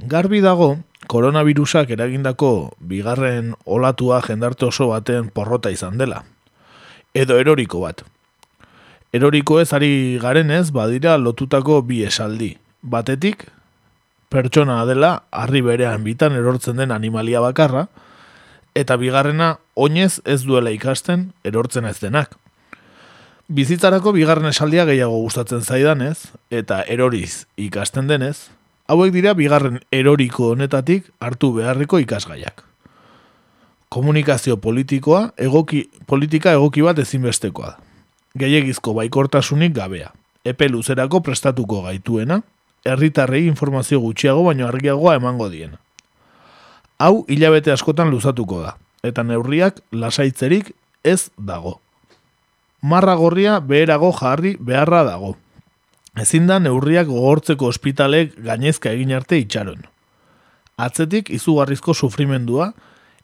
Garbi dago, koronavirusak eragindako bigarren olatua jendarte oso baten porrota izan dela. Edo eroriko bat. Eroriko ez ari garenez badira lotutako bi esaldi. Batetik, pertsona dela harri berean bitan erortzen den animalia bakarra, eta bigarrena oinez ez duela ikasten erortzen ez denak. Bizitzarako bigarren esaldia gehiago gustatzen zaidanez, eta eroriz ikasten denez, hauek dira bigarren eroriko honetatik hartu beharreko ikasgaiak. Komunikazio politikoa, egoki, politika egoki bat ezinbestekoa. Gehiagizko baikortasunik gabea. Epe luzerako prestatuko gaituena, herritarrei informazio gutxiago baino argiagoa emango diena. Hau hilabete askotan luzatuko da, eta neurriak lasaitzerik ez dago. Marra gorria beherago jarri beharra dago. Ezin da neurriak gogortzeko ospitalek gainezka egin arte itxaron. Atzetik izugarrizko sufrimendua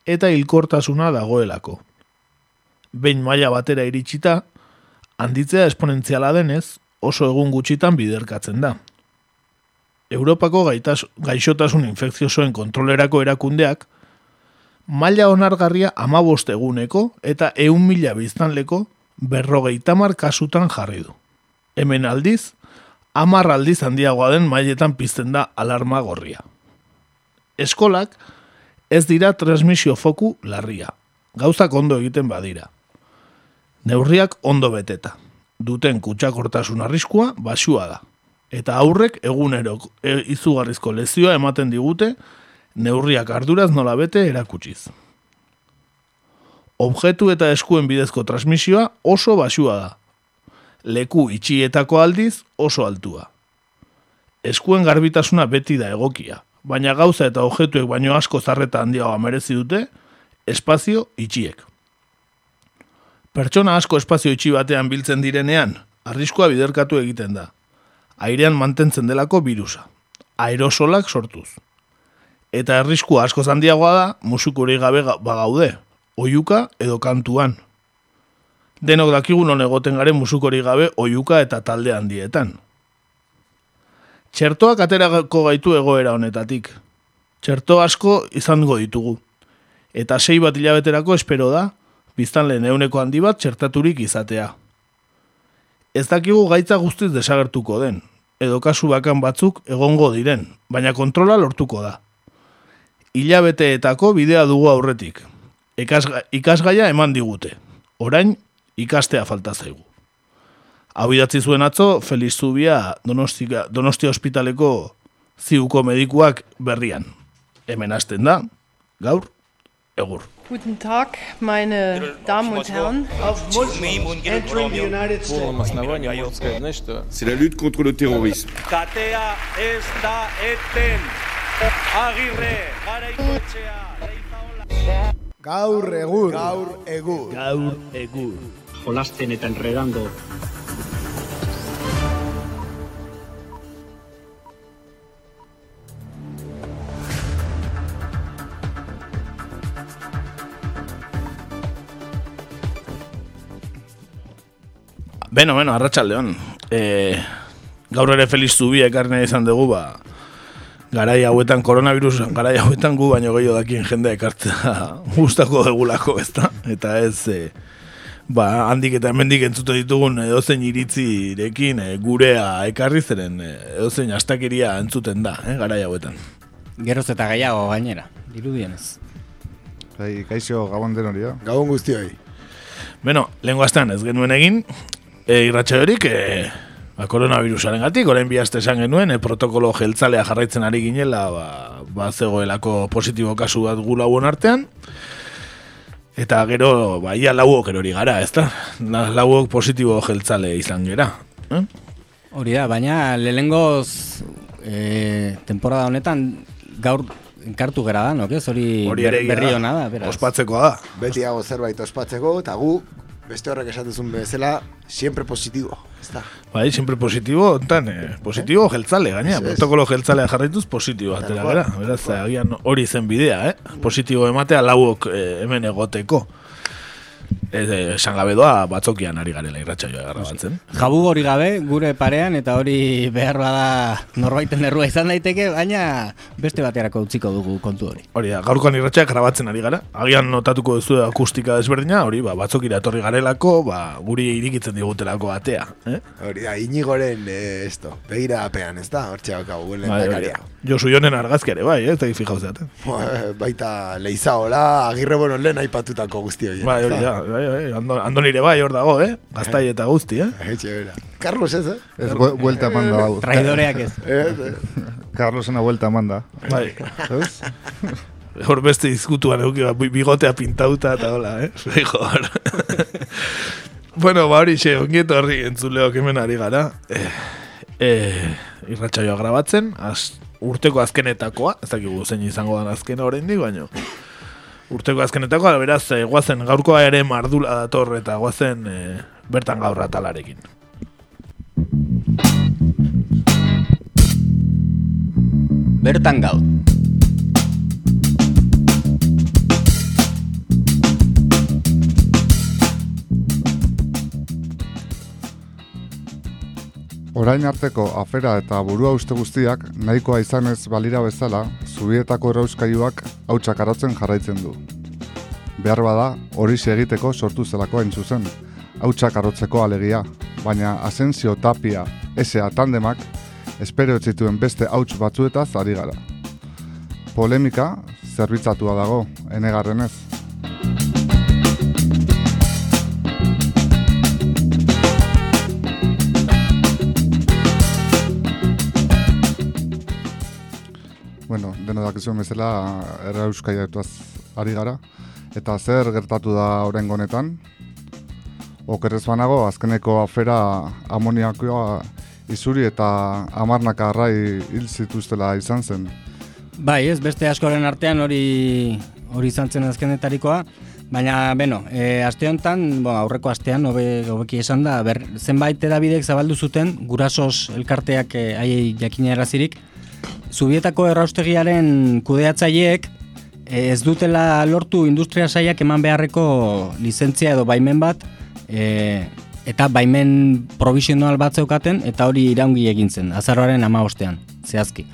eta hilkortasuna dagoelako. Behin maila batera iritsita, handitzea esponentziala denez, oso egun gutxitan biderkatzen da. Europako gaitas, gaixotasun infekziosoen kontrolerako erakundeak, maila onargarria amabost eguneko eta eun mila biztanleko berrogeita kasutan jarri du. Hemen aldiz, amar aldiz handiagoa den mailetan pizten da alarma gorria. Eskolak ez dira transmisio foku larria. Gauzak ondo egiten badira. Neurriak ondo beteta. Duten kutsakortasun arriskua basua da eta aurrek egunero e, izugarrizko lezioa ematen digute neurriak arduraz nola bete erakutsiz. Objektu eta eskuen bidezko transmisioa oso basua da. Leku itxietako aldiz oso altua. Eskuen garbitasuna beti da egokia, baina gauza eta objektuek baino asko zarreta handiagoa merezi dute espazio itxiek. Pertsona asko espazio itxi batean biltzen direnean, arriskoa biderkatu egiten da airean mantentzen delako virusa. Aerosolak sortuz. Eta errisku asko handiagoa da, musikuri gabe bagaude, oiuka edo kantuan. Denok dakigun non egoten garen musukori gabe oiuka eta talde handietan. Txertoak aterako gaitu egoera honetatik. Txerto asko izango ditugu. Eta sei bat hilabeterako espero da, biztan lehen euneko handi bat txertaturik izatea ez dakigu gaitza guztiz desagertuko den, edo kasu bakan batzuk egongo diren, baina kontrola lortuko da. Ilabeteetako bidea dugu aurretik. Ikasga, ikasgaia eman digute. Orain, ikastea falta zaigu. Hau idatzi zuen atzo, Feliz Zubia Donostia, Donostia Hospitaleko ziuko medikuak berrian. Hemen hasten da, gaur, egur. Guten Tag, meine Damen und Herren. C'est la lutte contre le terrorisme. Gaur egur. Gaur egur. Gaur egur. Jolasten eta enredando Beno, beno, arratsaldeon. E, gaur ere Feliz Zubia ekarri izan dugu, ba, garai hauetan koronavirus, garai hauetan gu baino gehiago dakien jendea ekartzea gustako degulako, ezta? Eta ez, e, ba, handik eta hemendik entzute ditugun edozein iritzirekin e, gurea ekarri zeren e, edozein astakeria entzuten da, eh, garai hauetan. Geroz eta gehiago gainera, dirudienez. Bai, kaixo gabon den hori, Gabon guztioi. Beno, lehen ez genuen egin, e, irratxadorik, e, ba, koronavirusaren gatik, orain bihazte esan genuen, e, protokolo jeltzalea jarraitzen ari ginela, ba, ba zegoelako positibo kasu bat gu lauon artean, eta gero, ba, ia lauok erori gara, ez da? Lauok positibo jeltzale izan gera. Eh? Hori da, baina lehengoz e, temporada honetan gaur enkartu gara da, no? Hori berri hona da, beraz. Ospatzeko da. Beti hago zerbait ospatzeko, eta gu beste horrek esatezun bezala, siempre positibo, ez da? Bai, siempre positibo, ontan, eh, positibo jeltzale, gaina, protokolo jeltzalea jarraituz positibo, atera gara, beraz, agian hori zen bidea, eh? Positibo ematea lauok eh, hemen egoteko. Eh, esan gabe doa batzokian ari garela irratsaioa grabatzen. Jabu hori gabe, gure parean, eta hori behar bada norbaiten errua izan daiteke, baina beste baterako utziko dugu kontu hori. Hori da, gaurkoan irratsaioa grabatzen ari gara. Agian notatuko duzu akustika desberdina, hori ba, batzokira etorri garelako, ba, guri irikitzen digutelako atea. Eh? Hori da, inigoren, eh, esto, begira apean, ez da? Hortxe Bai, hori lehendakaria. da. Josu jonen argazkiare, bai, ez da fijau zeaten. Ba- Baita leizaola, agirre bono lehen aipatutako guzti hori. Bai, hori da, bai, bai, ando, ando nire bai hor dago, eh? Gaztai eta guzti, eh? Etxe bera. Carlos ez, eh? Ez, bu- buelta manda hau. Traidoreak ez. Eh, Carlosena buelta manda. Bai. Ez? Hor beste izkutuan euki, ba, bi- bigotea pintauta eta hola, eh? Fijo, hor. bueno, ba hori xe, ongieto horri entzuleok hemen ari gara. Eh, eh, irratsaioa grabatzen, az, urteko azkenetakoa, ez dakigu zein izango dan azkena oraindik baino. Urteko azkenetakoa, beraz, eh, guazen gaurkoa ere mardula dator eta guazen eh, bertan gaur atalarekin. Bertan gau. Orain arteko afera eta burua uste guztiak nahikoa izanez balira bezala, zubietako erauskailuak hautsak arotzen jarraitzen du. Behar bada, hori egiteko sortu zelako hain zuzen, hautsak arotzeko alegia, baina Asensio Tapia, esea tandemak, espero ez zituen beste hauts batzuetaz ari gara. Polemika, zerbitzatua dago, enegarrenez. Deno dakizuen bezala errauskaiatuaz ari gara. Eta zer gertatu da oraingo honetan? Okerrez banago, azkeneko afera amoniakoa izuri eta amarnaka arrai hil zituztela izan zen. Bai, ez, beste askoren artean hori hori izan zen azkenetarikoa, baina, beno, e, aste honetan, bo, aurreko astean, hobe, hobeki esan da, ber, zenbait edabidek zabaldu zuten, gurasos elkarteak e, haiei jakina erazirik, Zubietako erraustegiaren kudeatzaileek e, ez dutela lortu industria saiak eman beharreko lizentzia edo baimen bat, e, eta baimen provisional bat zeukaten, eta hori iraungi egin zen, azaroaren amaostean, zehazki.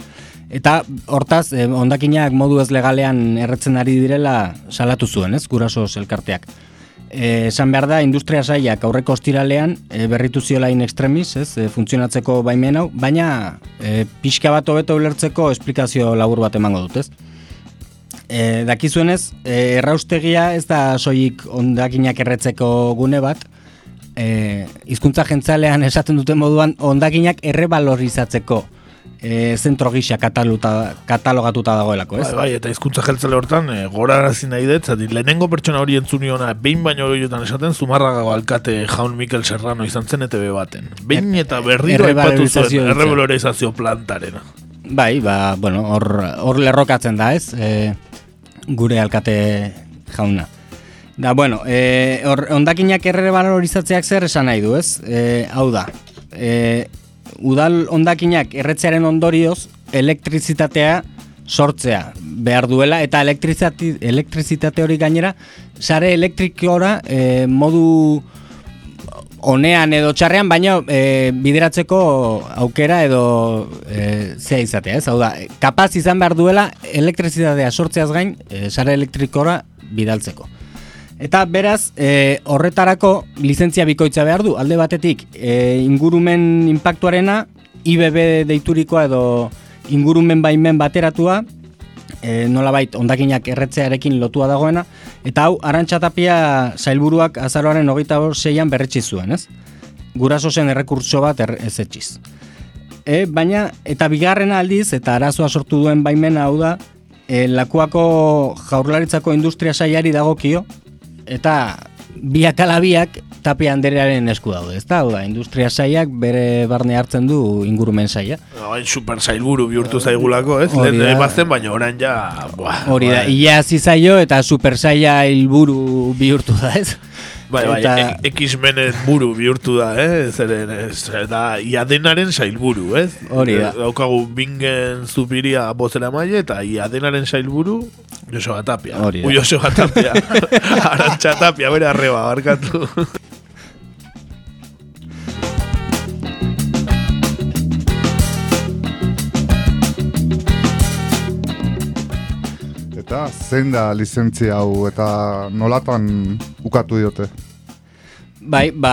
Eta hortaz, eh, hondakinak modu ez legalean erretzen ari direla salatu zuen, ez, gurasos elkarteak. Esan behar da, industria saiak aurreko ostiralean e, berritu ziola in extremis, ez, e, funtzionatzeko baimen hau, baina e, pixka bat hobeto ulertzeko esplikazio labur bat emango dut, ez? E, dakizuenez, e, erraustegia ez da soilik ondakinak erretzeko gune bat, e, hizkuntza jentzalean esaten duten moduan ondakinak errebalorizatzeko e, zentro gisa kataluta, katalogatuta dagoelako, ez? Bai, bai, eta hizkuntza jeltzale hortan, e, gora nahi dut, zati, lehenengo pertsona hori entzuniona, behin baino gehiotan esaten, zumarragago alkate jaun Mikel Serrano izan zen ETV baten. Behin eta berriro aipatu zuen, errebalorizazio plantarena. Bai, ba, bueno, hor, hor lerrokatzen da, ez? E, gure alkate jauna. Da, bueno, e, hor, ondakinak errebalorizatzeak zer esan nahi du, ez? E, hau da, e, udal ondakinak erretzearen ondorioz, elektrizitatea sortzea behar duela, eta elektrizitate hori gainera, sare elektrikora e, modu honean edo txarrean, baina e, bideratzeko aukera edo e, zea izatea, ez? Hau da, kapaz izan behar duela elektrizitatea sortzeaz gain, e, sare elektrikora bidaltzeko. Eta beraz, e, horretarako lizentzia bikoitza behar du, alde batetik e, ingurumen impactuarena, IBB deiturikoa edo ingurumen baimen bateratua, e, nolabait ondakinak erretzearekin lotua dagoena, eta hau arantxatapia sailburuak azaroaren hogeita seian berretsi zuen, ez? Guraso zen errekurtso bat er, ez etxiz. E, baina, eta bigarren aldiz, eta arazoa sortu duen baimena hau da, e, lakuako jaurlaritzako industria saiari dagokio, eta biak ala biak tapia anderearen esku daude, ez da? Hau da, industria saiak bere barne hartzen du ingurumen saia. Hain super sailburu bihurtu zaigulako, ez? Hori Lehen da. emazten, baina orain ja... Buah, Hori da, bai. ia hasi zaio eta super saia hilburu bihurtu da, ez? Bai, bai, Eta- e- X-Menen buru bihurtu da, eh? Zeren, ez, da, iadenaren sailburu, ez? Hori da. Daukagu bingen zupiria bozera maile, eta iadenaren sailburu, Joseba Tapia. Hori da. Joseba Tapia. Arantxa Tapia, bere arreba, barkatu. Eta zein da lizentzia hau eta nolatan ukatu diote? Bai, ba,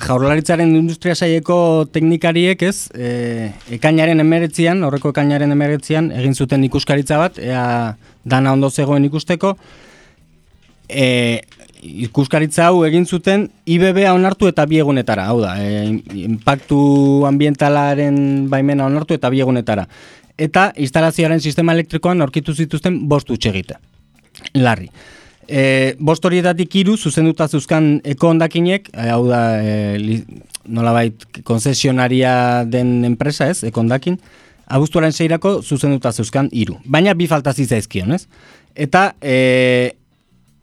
jaurlaritzaren industria saieko teknikariek ez, e, ekainaren emeretzian, horreko ekainaren emeretzian, egin zuten ikuskaritza bat, ea dana ondo zegoen ikusteko, e, ikuskaritza hau egin zuten IBB onartu eta biegunetara, hau da, e, impactu ambientalaren baimena onartu eta biegunetara. Eta instalazioaren sistema elektrikoan aurkitu zituzten bost egite. Larri. E, bost horietatik hiru zuzenduta zuzkan eko ondakinek, e, hau da, e, nolabait konzesionaria den enpresa ez, eko ondakin, abuztuaren seirako zuzenduta zuzkan hiru. Baina bi falta zitzaizkion, ez? Eta e,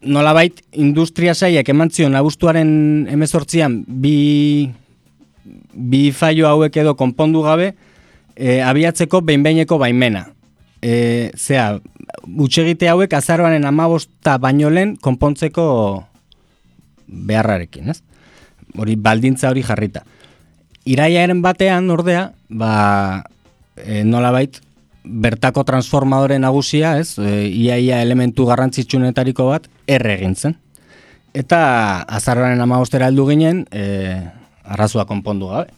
nolabait industria saiak eman zion abuztuaren emezortzian bi, bi faio hauek edo konpondu gabe, e, abiatzeko behinbeineko baimena. E, zea, utxegite hauek azaroaren amabosta baino lehen konpontzeko beharrarekin, ez? Hori baldintza hori jarrita. Iraiaren batean, ordea, ba, e, nolabait, bertako transformadore nagusia, ez? E, iaia elementu garrantzitsunetariko bat, erre egin zen. Eta azaroaren amabostera heldu ginen, e, arrazua konpondu gabe.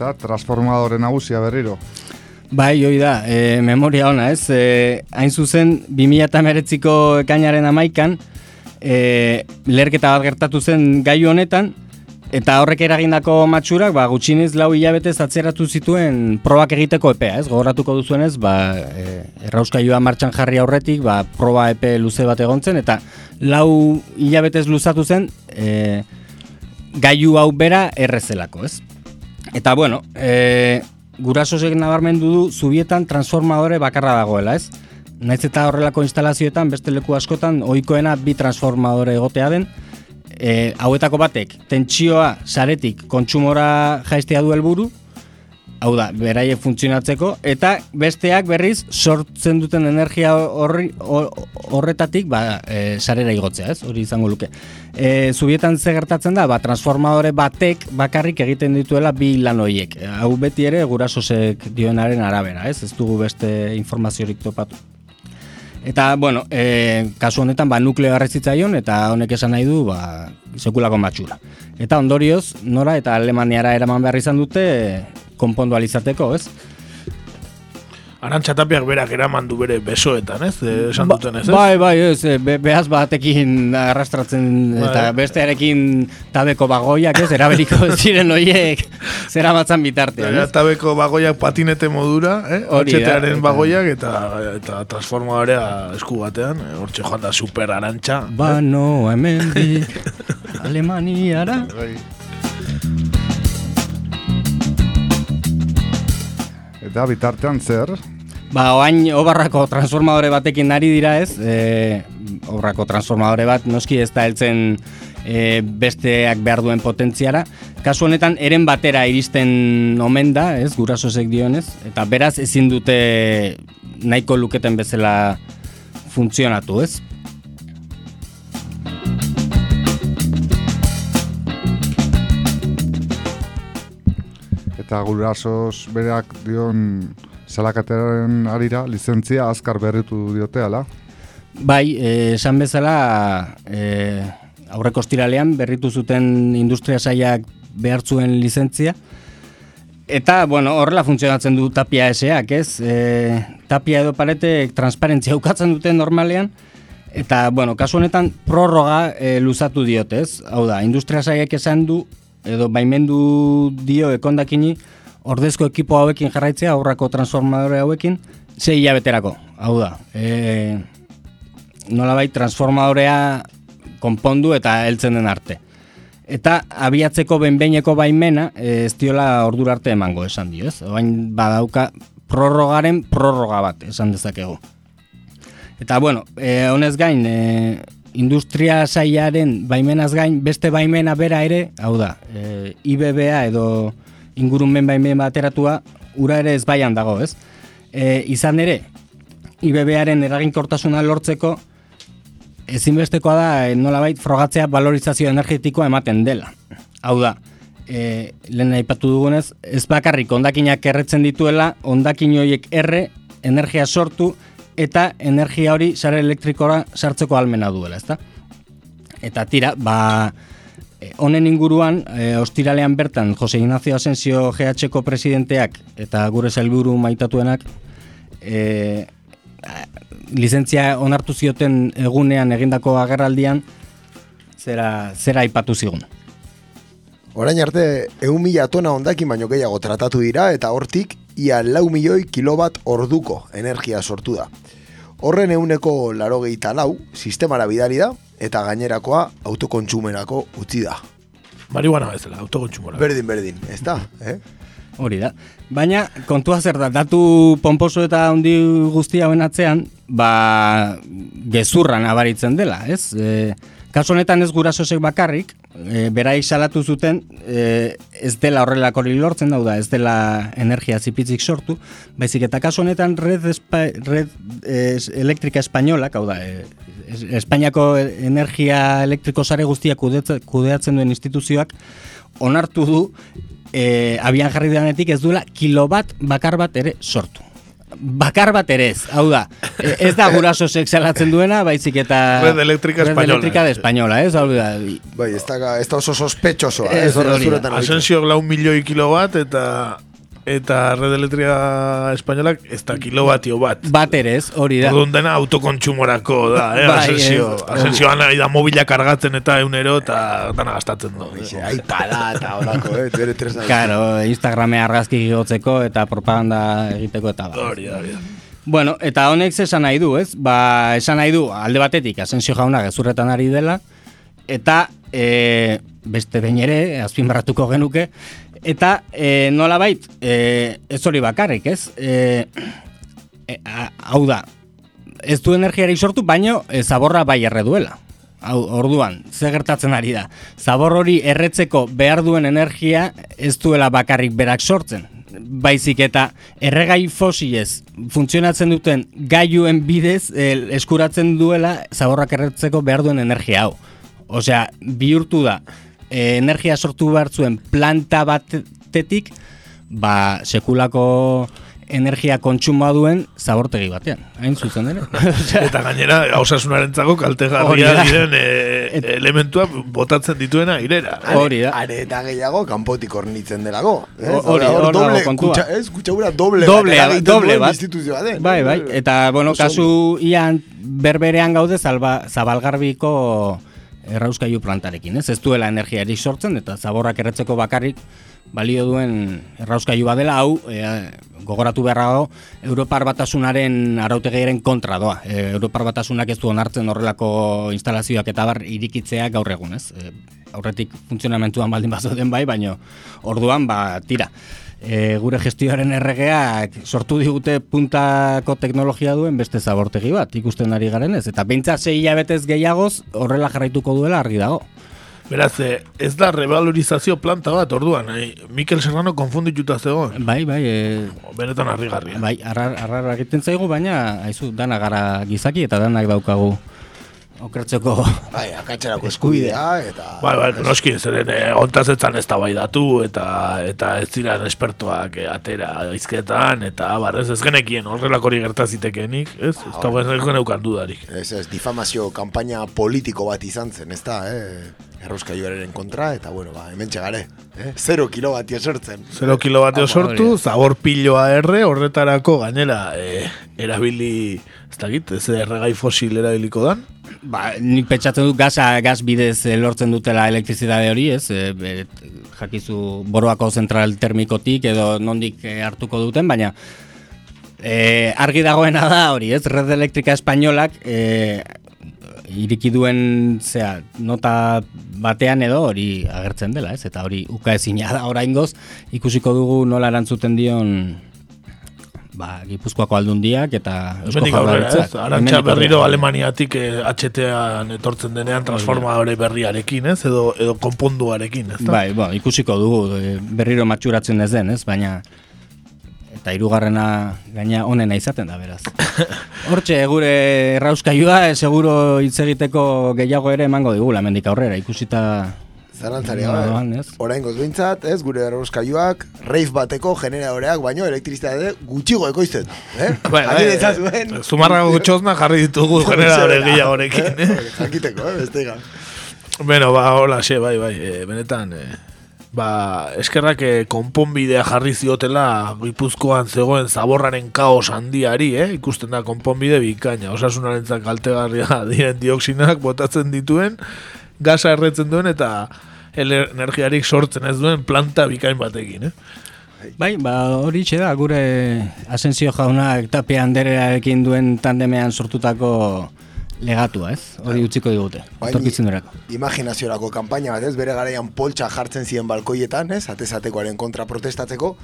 Eta transformadore nagusia berriro. Bai, hoi da, e, memoria ona, ez? E, hain zuzen, 2008ko ekainaren amaikan, e, lerketa bat gertatu zen gaiu honetan, eta horrek eragindako matxurak, ba, gutxinez lau hilabetez atzeratu zituen probak egiteko epea, ez? Gogoratuko duzuenez, ba, e, errauskailua martxan jarri aurretik, ba, proba epe luze bat egontzen, eta lau hilabetez luzatu zen, e, gaiu hau bera errezelako, ez? Eta bueno, e, gurasosek nabarmendu du zubietan transformadore bakarra dagoela, ez? Naiz eta horrelako instalazioetan beste leku askotan ohikoena bi transformadore egotea den, e, hauetako batek tentsioa saretik kontsumora jaistea du helburu, hau da, beraiek funtzionatzeko, eta besteak berriz sortzen duten energia horri, hor- horretatik ba, e, sarera igotzea, ez? Hori izango luke. E, zubietan ze gertatzen da, ba, transformadore batek bakarrik egiten dituela bi lan horiek. Hau beti ere gurasosek dionaren arabera, ez? Ez dugu beste informaziorik topatu. Eta, bueno, e, kasu honetan, ba, nukleo garrezitzaion, eta honek esan nahi du, ba, sekulako matxura. Eta ondorioz, nora eta Alemaniara eraman behar izan dute, konpondu alizateko, ez? Arantxa Tapiak berak eraman du bere besoetan, ez? E, esan Ba- duten ez, ez? Bai, bai, ez, e, be, behaz batekin arrastratzen Bai. eta bestearekin tabeko bagoiak, ez, eraberiko ziren horiek zera batzan bitartean, Eta ez? tabeko bagoiak patinete modura, eh? Hori Hortxetearen bagoiak eta, eta transformadorea esku batean. eh, Hortxe joan da super arantxa. Ba, no, hemendik Alemaniara. Bai. Eta bitartean zer? Ba, oain obarrako transformadore batekin ari dira ez, e, obarrako transformadore bat noski ez da heltzen e, besteak behar duen potentziara. Kasu honetan, eren batera iristen omen da, ez, gurasosek dionez, eta beraz ezin dute nahiko luketen bezala funtzionatu, ez? Eta gurasos berak dion salakateren arira lizentzia azkar berritu diote ala. Bai, eh, esan bezala eh, aurreko ostiralean berritu zuten industria saiak behar zuen lizentzia. Eta, bueno, horrela funtzionatzen du tapia eseak, ez? E, tapia edo paretek transparentzia ukatzen duten normalean, eta, bueno, kasu honetan prorroga e, luzatu diote, ez? Hau da, industria saiak esan du, edo baimendu dio ekondakini, ordezko ekipo hauekin jarraitzea, aurrako transformadore hauekin, sei hilabeterako. Hau da, e, nolabait transformadorea konpondu eta heltzen den arte. Eta abiatzeko benbeineko baimena e, ez diola ordura arte emango esan dio, ez? Oain badauka prorrogaren prorroga bat esan dezakegu. Eta bueno, e, honez gain, e, industria saiaren baimenaz gain beste baimena bera ere, hau da, e, IBBA edo ingurumen baimen bateratua ura ere ez baian dago, ez? E, izan ere, IBBaren eraginkortasuna lortzeko ezinbestekoa da e, nolabait frogatzea valorizazio energetikoa ematen dela. Hau da, e, lehen aipatu dugunez, ez bakarrik ondakinak erretzen dituela, ondakin horiek erre, energia sortu, eta energia hori sare elektrikora sartzeko almena duela, ezta? Eta tira, ba, e, honen inguruan, e, ostiralean bertan, Jose Ignacio Asensio GH-ko presidenteak eta gure sailburu maitatuenak, e, lizentzia onartu zioten egunean egindako agerraldian, zera, zera aipatu zigun. Orain arte, egun mila tona ondakin baino gehiago tratatu dira eta hortik ia lau milioi kilobat orduko energia sortu da. Horren euneko laro lau, sistemara bidali da, eta gainerakoa autokontsumerako utzi da. Marihuana bezala, autokontsumora. Berdin, berdin, ez da, eh? Hori da. Baina, kontua zer da, datu pomposo eta handi guztia hoen atzean, ba, gezurran abaritzen dela, ez? E, kaso honetan ez gurasosek bakarrik, e, berai salatu zuten, e, ez dela horrelako hori lortzen dauda, ez dela energia zipitzik sortu, baizik eta kaso honetan red, espa, red e, elektrika espainola, hau da, e, es- Espainiako energia elektriko sare guztiak kudeatzen duen instituzioak, onartu du e, abian jarri denetik ez duela kilobat bakar bat ere sortu. Bakar bat ere ez, hau da, e, ez da guraso salatzen duena, baizik eta... Red Eléctrica Red Española. Eléctrica de Española, ez, hau da, Bai, ez da, ez da oso sospechosoa, Ez ez horre hori da. zuretan aritu. Asensio lau milioi kilobat eta eta Red Eletria Espainolak ez da kilobatio bat. bat ere ez, hori da. Orduan dena autokontsumorako da, eh? Bai, Asensio. Asensio nahi da mobila kargatzen eta eunero eta dana gastatzen du. Eixe, Aipada eta horako, eh, bere tresna. Claro, Instagrame argazki igotzeko eta propaganda egiteko eta ba. Hori da, hori da. Bueno, eta honek esan nahi du, ez? Ba, esan nahi du, alde batetik, Asensio jauna gezurretan ari dela, eta e, beste behin ere, azpimarratuko genuke, eta e, nola bait, e, ez hori bakarrik, ez? E, e, a- hau da, ez du energiari sortu, baino e, zaborra bai erre duela. Hau, orduan, ze gertatzen ari da. Zabor hori erretzeko behar duen energia ez duela bakarrik berak sortzen. Baizik eta erregai fosilez funtzionatzen duten gailuen bidez eh, eskuratzen duela zaborrak erretzeko behar duen energia hau. Osea, bihurtu da, eh, energia sortu behar zuen planta batetik, ba, sekulako energia kontsumoa duen zabortegi batean. Hain zuzen ere. Osea, Eta gainera, osasunarentzako Hori kaltegarria diren e, elementua botatzen dituena irera. Hori da. Are eta gehiago kanpotik hornitzen delago. eh? Ho- hori, Hor hor dago doble, kontua. kutsa, ez, kutsaura doble, Doble, bat doble bat. instituzioa den. Bai, bai. Eta, bueno, Oso kasu ian berberean gaude zalba, zabalgarbiko errauskailu plantarekin, ez? Ez duela energiarik sortzen, eta zaborrak erretzeko bakarrik balio duen errauskailu badela hau, e, gogoratu beharra dago, Europar Batasunaren arautegiaren kontra doa. E, Europar Batasunak ez du onartzen horrelako instalazioak eta bar irikitzea gaur egun, ez? E, aurretik funtzionamentuan baldin bazoden bai, baino orduan, ba, tira. E, gure gestioaren erregeak sortu digute puntako teknologia duen beste zabortegi bat, ikusten ari garen ez. Eta beintza sei hilabetez gehiagoz horrela jarraituko duela argi dago. Beraz, eh, ez da revalorizazio planta bat, orduan. Eh? Mikel Serrano konfundituta zegoen. Bai, bai, e, Benetan harrigarria. bai, arrar, arrar egiten zaigu, baina haizu, dana gara gizaki eta danak daukagu okertzeko Bai, akatxerako eskubidea, eta... Bai, bai, noski, zeren eh, ontaz etzan ez da bai datu, eta, eta ez ziren espertuak eh, atera izketan, eta abar, ez, ez genekien horrelako hori gertazitekenik, ez? Ez da ez dudarik. Ez, ez, difamazio kanpaina politiko bat izan zen, ez da, eh? Errauskailuaren kontra, eta bueno, ba, hemen txegare, eh? Zero kilobatio sortzen. Zero kilobateo Hori sortu, da. zabor piloa erre, horretarako gainera eh, erabili, ez dakit, ez erregai fosil erabiliko dan. Ba, nik pentsatzen dut gaza, gaz bidez eh, lortzen dutela elektrizitate hori, ez? E, be, jakizu boroako zentral termikotik edo nondik eh, hartuko duten, baina e, argi dagoena da hori, ez? Red Elektrika Espainolak e, iriki duen zea, nota batean edo hori agertzen dela, ez? Eta hori uka ezina da oraingoz ikusiko dugu nola erantzuten dion ba, Gipuzkoako aldundiak eta Eusko? Jaurlaritzak. Arantxa berriro. Alemaniatik eh, HT-an etortzen denean transformadore berriarekin, ez? Edo, edo konponduarekin, ez? Bai, bo, ikusiko dugu e, berriro matxuratzen ez den, ez? Baina eta hirugarrena gaina onena izaten da beraz. Hortxe gure errauskailua e, seguro hitz egiteko gehiago ere emango digula hemendik aurrera ikusita Zalantzari Nola gabe. doan, ez? Oraingoz behintzat, ez, gure errauskailuak, rave bateko generadoreak, baino elektrizitate gutxigo ekoizten. Eh? Bai, bai, eh, ezazuen. Zumarrago txosna jarri ditugu generadore gehiagorekin, eh? Jakiteko, eh, beste. Bueno, ba, hola, xe, bai, bai, e, benetan, e, ba, eskerrak e, konponbidea jarri ziotela Gipuzkoan zegoen zaborraren kaos handiari, eh? ikusten da konponbide bikaina, osasunaren kaltegarria diren dioksinak botatzen dituen, gasa erretzen duen eta energiarik sortzen ez duen planta bikain batekin, eh? Bai, ba hori da gure Asensio jaunak Tapia Anderearekin duen tandemean sortutako legatua, ez? Hori utziko digute. Bai, Etorkizunerako. Imaginaziorako kanpaina bat, ez, bere garaian poltsa jartzen ziren balkoietan, ez, atezatekoaren kontra protestatzeko,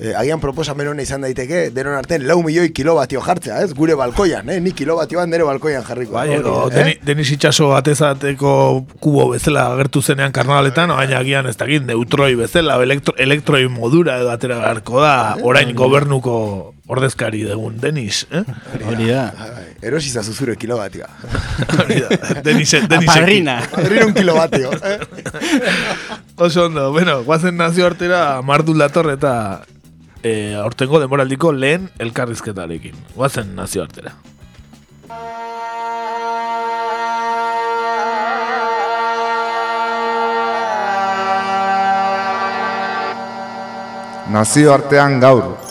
eh, agian proposamen hona izan daiteke, denon artean lau milioi kilobatio jartzea, ez, gure balkoian, eh, ni kilobatioan nire balkoian jarriko. Bai, edo Hori, Deni, Denis Itxaso atezateko kubo bezala agertu zenean karnavaletan, baina agian ez dakit neutroi bezala, elektro, elektroi modura edo atera beharko da, orain gobernuko ordezkari dugun Denis, eh? Hori da. Bai, Erosiza zuzure kilobatioa. Hori da, Denis, Denis Padrina. Madrid un kilobatio. Eh? Oso ondo, bueno, guazen nazioartera mardul dator eta e, aurtengo demoraldiko lehen elkarrizketarekin. Guazen nazioartera. Nazioartean gaur.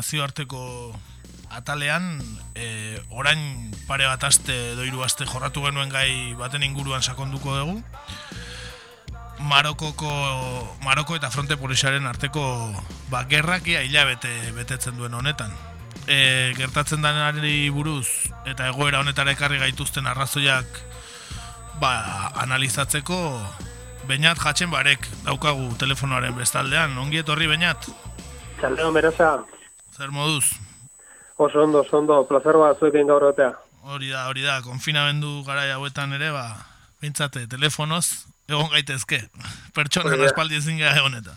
Nazioarteko atalean e, orain pare bat aste edo hiru aste jorratu genuen gai baten inguruan sakonduko dugu. Marokoko Maroko eta Fronte Polisaren arteko ba, gerrak ia hilabete betetzen duen honetan. E, gertatzen denari buruz eta egoera honetara ekarri gaituzten arrazoiak ba, analizatzeko Beñat jatzen barek daukagu telefonoaren bestaldean. Ongi etorri Beñat, Txaldeo zer moduz? oso ondo, oso ondo, placer bat zuekin gaur egotea. Hori da, hori da, konfinamendu garai hauetan ere, ba, bintzate, telefonoz, egon gaitezke. Pertsona Hori da. espaldi ezin gara egon eta.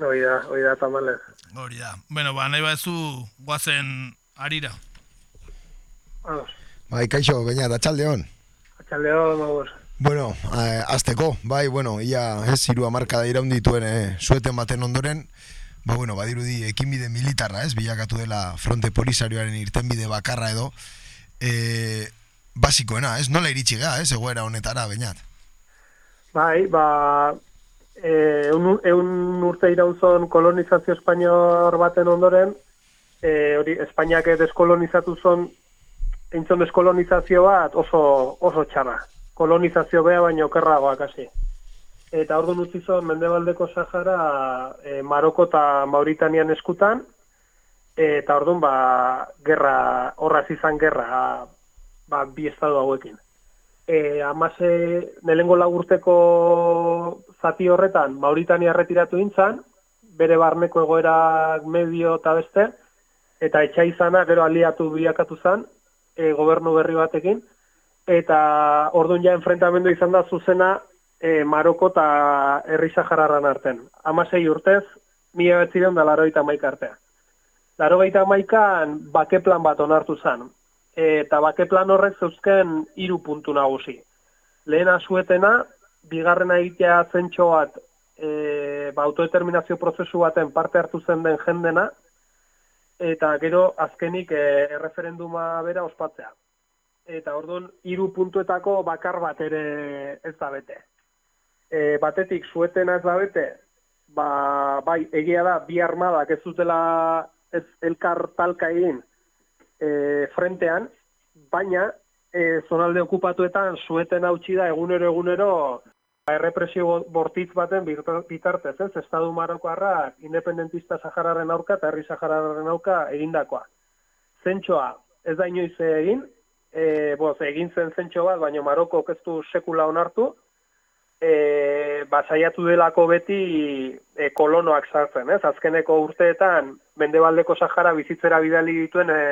Hoi da, hoi da, tamalez. Hori da. Bueno, ba, nahi bazu guazen arira. Vamos, Bai, kaixo, baina, da txalde hon. txaldeo, magoz. Bueno, eh, azteko, bai, bueno, ia ez hiru hamarkada iraun dituen eh, sueten baten ondoren, ba, bueno, badirudi ekinbide militarra, ez, bilakatu dela fronte polisarioaren irtenbide bakarra edo, eh, basikoena, ez, nola iritsi ga, ez, egoera honetara, bainat. Bai, ba, e, eun, eun urte irauzon kolonizazio espainior baten ondoren, e, hori, Espainiak deskolonizatu zon, eintzon deskolonizazio bat oso, oso txarra. Kolonizazio bea baino okerragoak hasi. Eta orduan utzi zon Mendebaldeko Sahara e, Maroko eta Mauritanian eskutan, eta orduan ba, gerra, horraz izan gerra ba, bi estadu hauekin. E, amase nelengo lagurteko zati horretan Mauritania retiratu intzan, bere barneko egoerak medio eta beste, eta etxa izana gero aliatu bilakatu zan, e, gobernu berri batekin, eta orduan ja enfrentamendu izan da zuzena e, Maroko eta Herri Sahararran arten. Amasei urtez, mila betziren da laroita maika artea. Larogeita maikan bake plan bat onartu zan, eta bake plan horrek zeuzken hiru puntu nagusi. Lehena suetena, bigarrena egitea zentxo bat e, ba, autodeterminazio prozesu baten parte hartu zen den jendena, eta gero azkenik e, erreferenduma bera ospatzea. Eta orduan hiru puntuetako bakar bat ere ez da bete. E, batetik suetena ez da bete, ba, bai, egia da, bi armadak ez zutela ez elkar talka egin, e, frentean, baina e, zonalde okupatuetan sueten hautsi da egunero egunero errepresio bortitz baten bitartez, ez? Estadu Marokoarrak independentista Sahararen aurka eta herri Sahararen aurka egindakoa. Zentsoa ez da inoiz egin, e, boz, egin zen zentso bat, baina Maroko ez du sekula onartu, e, ba, saiatu delako beti e, kolonoak sartzen, ez? Azkeneko urteetan Mendebaldeko Sahara bizitzera bidali dituen e,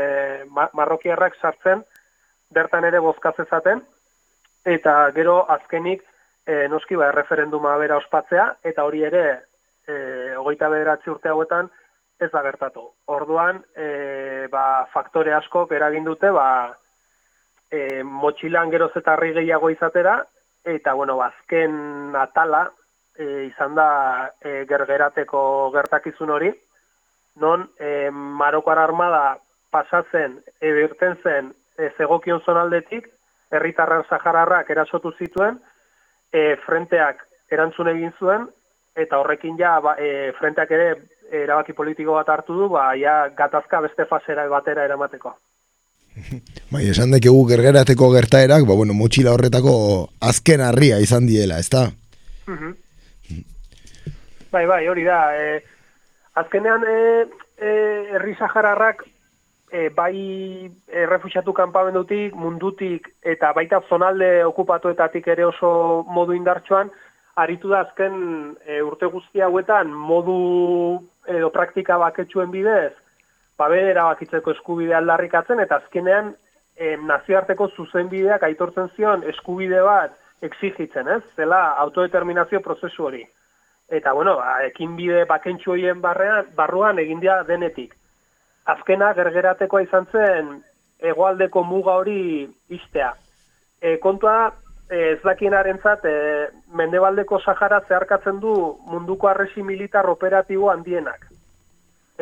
ma marrokiarrak sartzen, bertan ere bozkaz ezaten, eta gero azkenik e, noski ba, referenduma bera ospatzea, eta hori ere e, hogeita bederatzi urte hauetan ez da gertatu. Orduan, e, ba, faktore askok eragin dute, ba, e, motxilan geroz eta gehiago izatera, eta, bueno, azken atala e, izan da e, gergerateko gertakizun hori, non e, Marokoar armada pasatzen, ebirten zen, e, zegokion zonaldetik, herritarran sahararrak erasotu zituen, e, frenteak erantzun egin zuen, eta horrekin ja, ba, e, frenteak ere erabaki politiko bat hartu du, ba, ja, gatazka beste fasera batera eramateko. Bai, esan dekegu gergerateko gertaerak, ba, bueno, motxila horretako azken harria izan diela, ezta? Mhm. Bai, bai, hori da. E, azkenean, e, e, herri sahararrak e, bai errefusiatu kanpamendutik, mundutik, eta baita zonalde okupatuetatik ere oso modu indartsuan, aritu da azken e, urte guzti hauetan modu edo praktika baketsuen bidez, bere erabakitzeko eskubidea aldarrikatzen, eta azkenean e, nazioarteko zuzenbideak aitortzen zion eskubide bat exigitzen, ez? Zela autodeterminazio prozesu hori. Eta, bueno, ba, ekin bide bakentsu horien barrean, barruan egin dira denetik. Azkena gergeratekoa izan zen hegoaldeko muga hori istea. E, kontua e, ez dakienarentzat e, mendebaldeko Sahara zeharkatzen du munduko arresi militar operatibo handienak.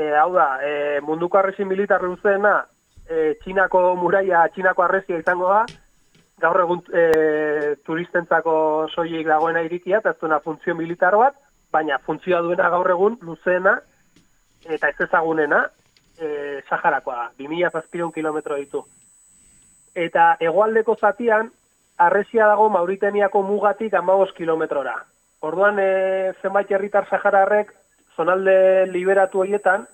E, hau da, e, munduko arresi militar luzeena e, Txinako muraia, Txinako arresia izango da, gaur egun e, turistentzako soilik dagoena irikia, eta ez duena funtzio militar bat, baina funtzioa duena gaur egun luzeena eta ez ezagunena e, Saharakoa da, 2000 zazpiron kilometro ditu. Eta hegoaldeko zatian, arresia dago Mauritaniako mugatik 15 kilometrora. Orduan, e, zenbait herritar Sahararrek, zonalde liberatu horietan,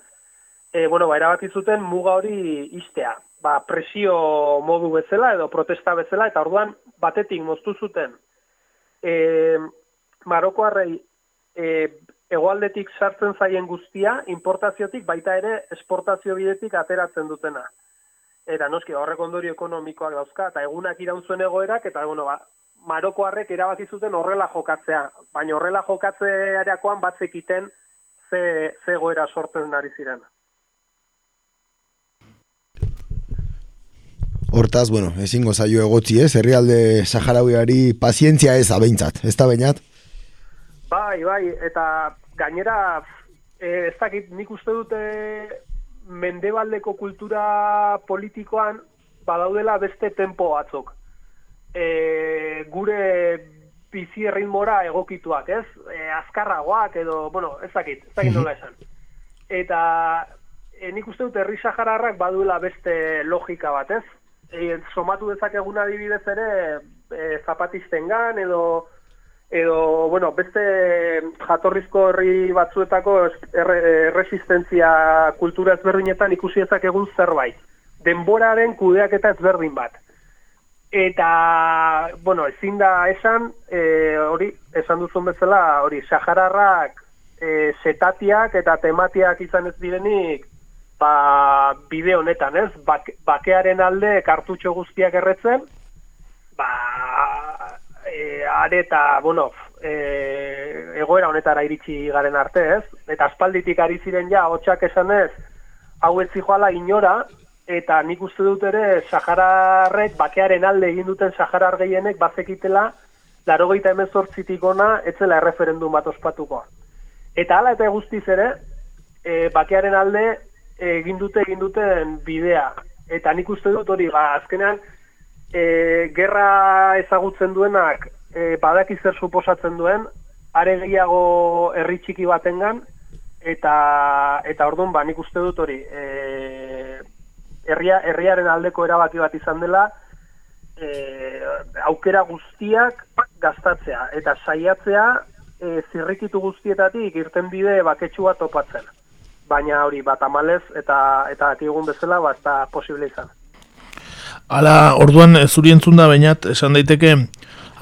e, bueno, ba, erabaki zuten muga hori istea. Ba, presio modu bezala edo protesta bezala, eta orduan batetik moztu zuten e, Marokoarrei e, hegoaldetik sartzen zaien guztia, importaziotik baita ere esportazio bidetik ateratzen dutena. Eta noski horrek ondorio ekonomikoak dauzka, eta egunak iraun zuen egoerak, eta bueno, ba, Marokoarrek erabaki zuten horrela jokatzea. Baina horrela jokatzeareakoan batzekiten ze, ze egoera sortzen ari ziren. Hortaz, bueno, ezingo zaio egotzi ez, herrialde saharauiari pazientzia ez abeintzat, ez da bainat? Bai, bai, eta gainera, e, ez dakit, nik uste dute mendebaldeko kultura politikoan badaudela beste tempo batzuk. E, gure bizi erritmora egokituak, ez? E, azkarragoak edo, bueno, ez dakit, ez dakit nola esan. Eta e, nik uste dut herri sahararrak baduela beste logika bat, ez? E, somatu dezakegun adibidez ere e, zapatistengan edo edo, bueno, beste jatorrizko herri batzuetako erre, erresistentzia kultura ezberdinetan ikusi egun zerbait. Denboraren kudeaketa ezberdin bat. Eta, bueno, ezin da esan, e, hori, esan duzun bezala, hori, sahararrak e, setatiak eta tematiak izan ez direnik, ba, bide honetan, ez? Bak, bakearen alde kartutxo guztiak erretzen, ba, e, are eta, bueno, e, egoera honetara iritsi garen arte, ez? Eta aspalditik ari ziren ja, hotxak esanez, hau ez zijoala inora, eta nik uste dut ere, Sahararrek, bakearen alde egin duten Saharar gehienek, bazekitela, laro gehieta emezortzitik ona, etzela erreferendum bat ospatuko. Eta hala eta guztiz ere, e, bakearen alde egin dute egin duten bidea. Eta nik uste dut hori, ba, azkenean, e, gerra ezagutzen duenak e, badaki zer suposatzen duen, are gehiago herri txiki batengan eta eta ordun ba nik uste dut hori, e, herria, herriaren aldeko erabaki bat izan dela, e, aukera guztiak gastatzea eta saiatzea e, zirrikitu guztietatik irten bide baketsu bat topatzen. Baina hori bat amalez eta eta egun bezala bat da posible izan. Hala, orduan ez zuri entzun da bainat, esan daiteke,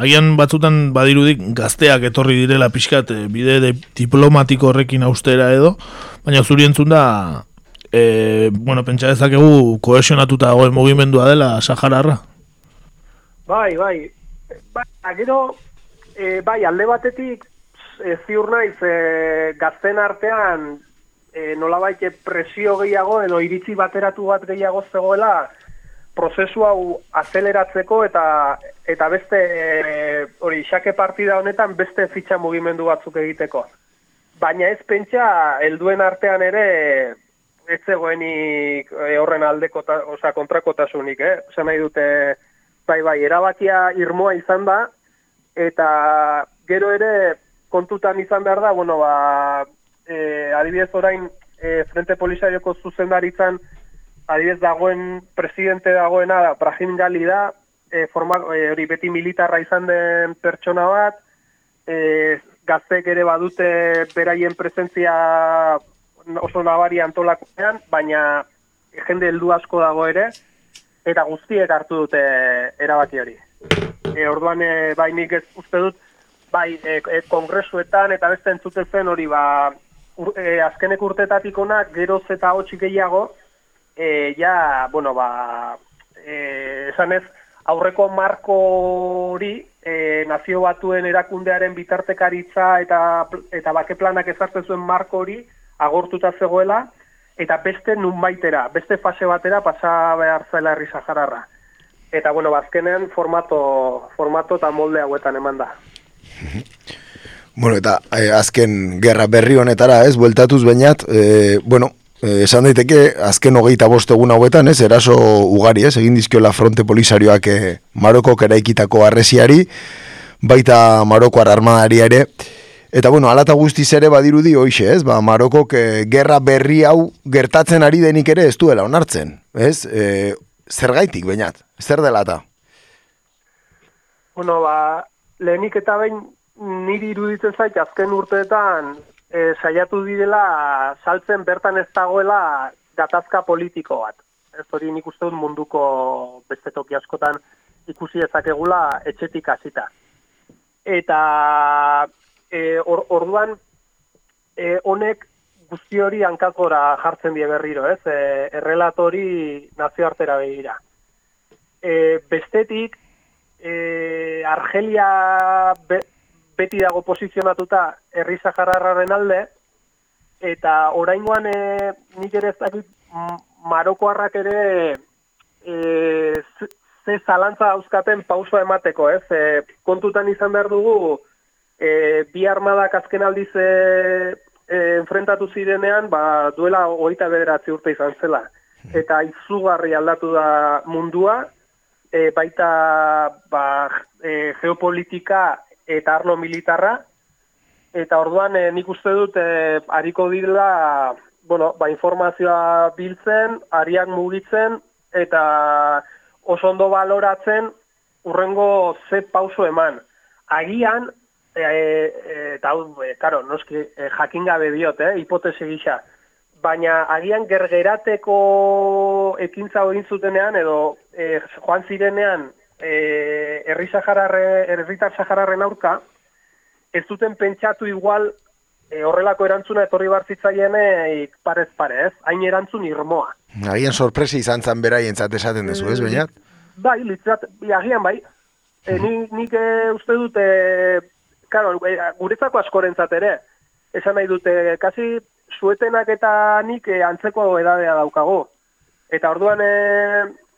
agian batzutan badirudik gazteak etorri direla pixkat e, bide de diplomatiko horrekin austera edo, baina zuri entzun da, e, bueno, pentsa dezakegu kohesionatuta dagoen mugimendua dela Sahararra? Bai, bai, bai, gero, e, bai, alde batetik, e, ziur naiz, e, gazten artean, e, nolabait presio gehiago, edo iritzi bateratu bat gehiago zegoela, prozesu hau azeleratzeko eta eta beste e, hori xake partida honetan beste fitxa mugimendu batzuk egiteko. Baina ez pentsa helduen artean ere ez zegoenik e, horren aldeko ta, osea kontrakotasunik, eh? Osa nahi dute bai bai erabakia irmoa izan da eta gero ere kontutan izan behar da, bueno, ba, e, adibidez orain e, Frente Polisarioko zuzendaritzan adibidez dagoen presidente dagoena da Brahim Gali da, e, forma, hori beti militarra izan den pertsona bat, e, gaztek ere badute beraien presentzia oso nabari antolakoean, baina jende heldu asko dago ere, eta guztiek hartu dute erabaki hori. E, orduan, e, bai nik ez uste dut, bai e, e, kongresuetan eta beste entzuten zen hori, ba, ur, e, azkenek urtetatik onak, geroz eta hotxik gehiago, e, ja, bueno, ba, e, esan ez, aurreko marko hori, e, nazio batuen erakundearen bitartekaritza eta, eta bake planak ezartzen zuen marko hori, agortuta zegoela, eta beste nun baitera, beste fase batera pasa behar zela herri Sahararra. Eta, bueno, bazkenean formato, formato eta molde hauetan eman da. Bueno, eta eh, azken gerra berri honetara, ez, bueltatuz bainat, eh, bueno, Eh, esan daiteke, azken hogeita bostegun hauetan, ez, eraso ugari, ez, egin dizkiola fronte polisarioak eh, Maroko keraikitako arresiari, baita Maroko armadari ere, eta bueno, alata guztiz ere badirudi hoxe, ez, ba, Maroko eh, gerra berri hau gertatzen ari denik ere ez duela onartzen, ez, e, zer gaitik, bainat, zer dela eta? Bueno, ba, lehenik eta behin niri iruditzen zait azken urteetan e, saiatu direla saltzen bertan ez dagoela gatazka politiko bat. Ez hori nik uste dut munduko beste toki askotan ikusi ezakegula etxetik hasita. Eta e, or, orduan e, honek guzti hori hankakora jartzen die berriro, ez? E, errelatori nazioartera begira. E, bestetik, e, Argelia beti dago posizionatuta herri Sahararraren alde eta oraingoan e, nik ere ez dakit Marokoarrak ere e, ze zalantza dauzkaten pausoa emateko, ez? E, kontutan izan behar dugu e, bi armadak azken aldiz e, e, enfrentatu zirenean, ba, duela hogeita bederatzi urte izan zela. Eta izugarri aldatu da mundua, e, baita ba, e, geopolitika eta arlo militarra, eta orduan e, nik uste dut e, hariko direla bueno, ba, informazioa biltzen, ariak mugitzen, eta oso ondo baloratzen urrengo ze pauso eman. Agian, e, e, eta hau, e, karo, noski, e, jakin gabe diot, eh, hipotesi gisa, baina agian gergerateko ekintza hori zutenean, edo e, joan zirenean eh herri sahararre herritar sahararren aurka ez duten pentsatu igual e, horrelako erantzuna etorri bar zitzaien parez pare, ez? Hain erantzun irmoa. Agian sorpresa izan zan beraientzat esaten duzu, ez, baina? Bai, litzat, agian bai. E, nik, nik e, uste dute, claro, e, guretzako askorentzat ere, esan nahi dute, kasi suetenak eta nik e, antzeko edadea daukago. Eta orduan, e,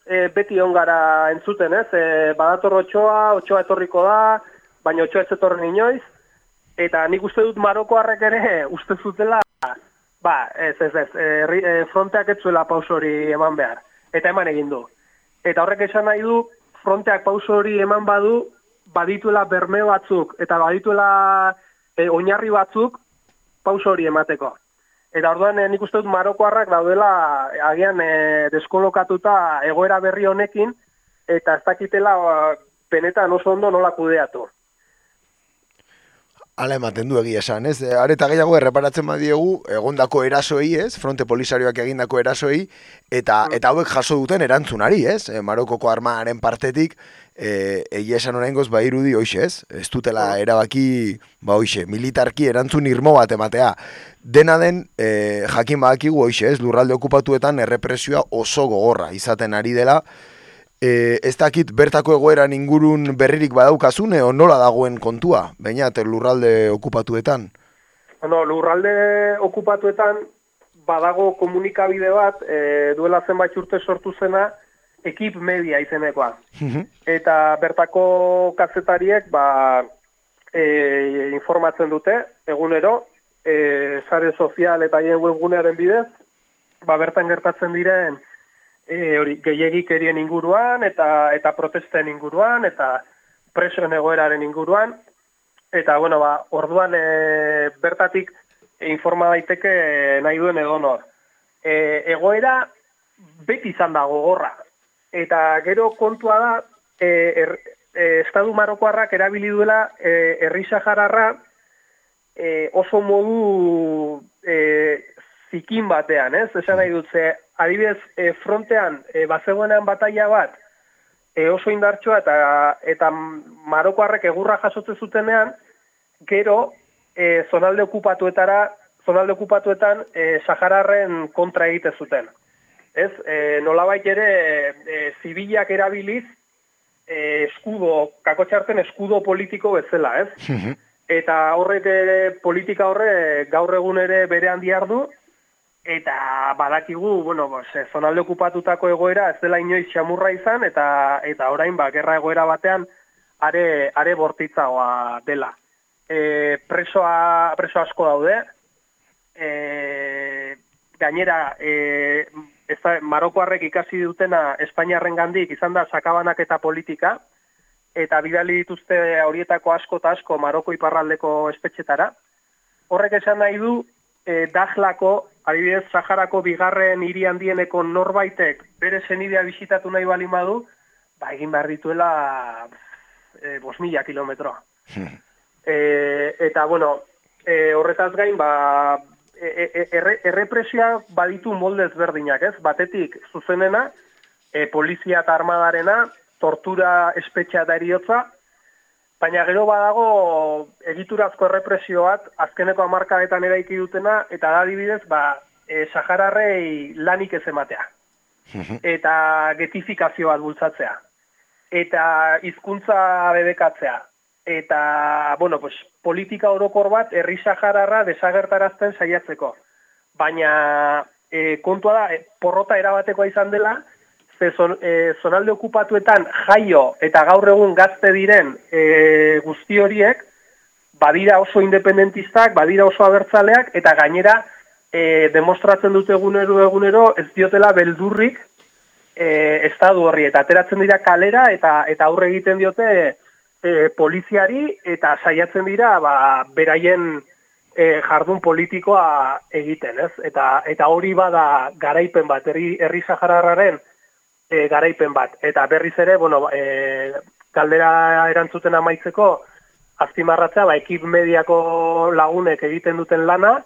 e, beti ongara entzuten, ez? E, badator otxoa, otxoa etorriko da, baina otxoa ez etorren inoiz, eta nik uste dut Maroko harrek ere uste zutela, ba, ez, ez, ez, e, e, fronteak ez zuela pauso hori eman behar, eta eman egin du. Eta horrek esan nahi du, fronteak pauso hori eman badu, badituela berme batzuk, eta badituela e, oinarri batzuk pauso hori emateko. Eta orduan eh, nik uste dut Marokoarrak daudela agian e, deskolokatuta egoera berri honekin eta ez dakitela benetan oso ondo nola kudeatu. Hala ematen du egia esan, ez? E, Areta gehiago erreparatzen badiegu egondako erasoei, ez? Fronte polisarioak egindako erasoei eta eta hauek jaso duten erantzunari, ez? E, Marokoko armaaren partetik e, egia esan oraingoz ba irudi hoize, ez? Ez dutela erabaki ba hoize, militarki erantzun irmo bat ematea. Dena den e, jakin badakigu hoize, ez? Lurralde okupatuetan errepresioa oso gogorra izaten ari dela. E, ez dakit bertako egoeran ingurun berririk badaukazune o nola dagoen kontua, baina lurralde okupatuetan? Bueno, lurralde okupatuetan badago komunikabide bat, e, duela zenbait urte sortu zena, ekip media izenekoa. Eta bertako kazetariek ba, e, informatzen dute, egunero, e, sare sozial eta hien webgunearen bidez, ba, bertan gertatzen diren, e, hori gehiegik inguruan eta eta protesten inguruan eta presoen egoeraren inguruan eta bueno ba orduan e, bertatik informa daiteke nahi duen edonor. E, egoera beti izan da gogorra eta gero kontua da e, er, e, estadu marokoarrak erabili duela e, herri sahararra e, oso modu e, zikin batean, ez? Esan nahi dut, ze adibidez, e, frontean, e, bazegoenean bataia bat, e, oso indartxoa eta, eta marokoarrek egurra jasotzen zutenean, gero, e, zonalde okupatuetara, zonalde okupatuetan, e, Sahararren kontra egite zuten. Ez, e, nolabait ere, e, zibilak erabiliz, e, eskudo, kakotxarten eskudo politiko bezala, ez? Eta horrek politika horre gaur egun ere bere handiar du, eta badakigu, bueno, eh, zonalde okupatutako egoera ez dela inoiz xamurra izan, eta eta orain, ba, gerra egoera batean, are, are bortitzagoa dela. E, presoa, preso asko daude, e, gainera, e, ez da, Marokoarrek ikasi dutena Espainiarren gandik izan da sakabanak eta politika, eta bidali dituzte horietako asko eta asko Maroko iparraldeko espetxetara. Horrek esan nahi du, e, dajlako adibidez, Saharako bigarren hiri handieneko norbaitek bere zenidea bisitatu nahi bali badu, ba, egin behar dituela e, bos mila kilometroa. e, eta, bueno, e, horretaz gain, ba, e, e, e erre, errepresia baditu moldez berdinak, ez? Batetik, zuzenena, e, polizia eta armadarena, tortura espetxea da eriotza, Baina gero badago egiturazko errepresio bat azkeneko hamarkadetan eraiki dutena eta da adibidez ba e, Sahararrei lanik ez ematea. Mhm. eta getifikazio bat bultzatzea. Eta hizkuntza bebekatzea. Eta, bueno, pues, politika orokor bat herri Sahararra desagertarazten saiatzeko. Baina e, kontua da, e, porrota erabatekoa izan dela, ze e, zonalde okupatuetan jaio eta gaur egun gazte diren e, guzti horiek, badira oso independentistak, badira oso abertzaleak, eta gainera e, demostratzen dute egunero egunero ez diotela beldurrik e, estadu horri, eta ateratzen dira kalera, eta eta aurre egiten diote e, poliziari, eta saiatzen dira ba, beraien e, jardun politikoa egiten, ez? Eta, eta hori bada garaipen bat, herri, herri sahararraren, e, garaipen bat. Eta berriz ere, bueno, e, galdera erantzuten amaitzeko, azpimarratzea, ba, ekip mediako lagunek egiten duten lana,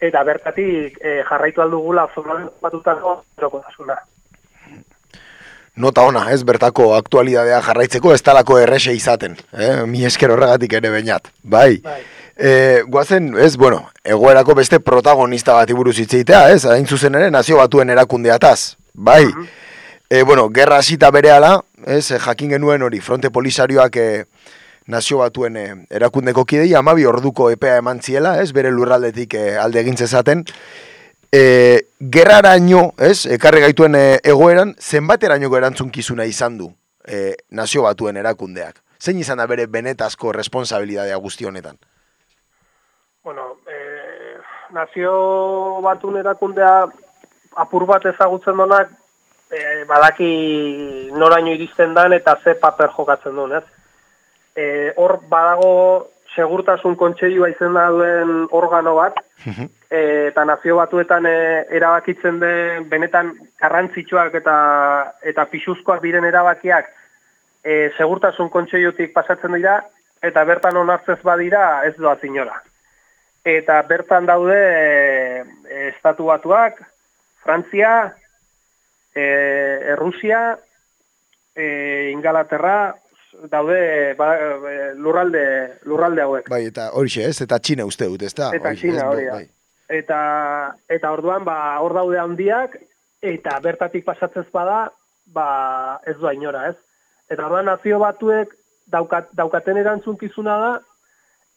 eta bertatik e, jarraitu aldugula zonalen batutako erokotasuna. Nota ona, ez bertako aktualidadea jarraitzeko ez talako errese izaten, eh? mi esker horregatik ere bainat. Bai, bai. E, guazen, ez, bueno, egoerako beste protagonista bat iburuz itzeitea, ez, hain zuzen ere nazio batuen erakundeataz. Bai, uh E, bueno, gerra zita bere ala, ez, e, jakin genuen hori, fronte polisarioak e, nazio batuen e, erakundeko kidei, amabi orduko epea eman ziela, ez, bere lurraldetik e, alde egintzezaten. E, gerraraino, ez, ekarri gaituen e, egoeran, zenbaterainoko erantzunkizuna izan du e, nazio batuen erakundeak. Zein izan da bere benetazko responsabilidadea guzti honetan? Bueno, e, nazio batun erakundea apur bat ezagutzen donak e, badaki noraino iristen dan eta ze paper jokatzen duen, ez? E, hor badago segurtasun kontseilua izena duen organo bat, mhm. e, eta nazio batuetan e, erabakitzen den benetan garrantzitsuak eta eta pisuzkoak diren erabakiak e, segurtasun kontseilutik pasatzen dira, eta bertan onartzez badira ez doa zinora. Eta bertan daude e, estatu batuak, Frantzia, e, Errusia, e, Ingalaterra, daude ba, e, lurralde, lurralde hauek. Bai, eta horixe ez, eta Txina uste dut, ezta? Eta Horixe, Txina ez, hori da. bai. Eta, eta orduan, ba, hor daude handiak, eta bertatik pasatzez bada, ba, ez doa inora, ez? Eta orduan nazio batuek daukat, daukaten erantzunkizuna da,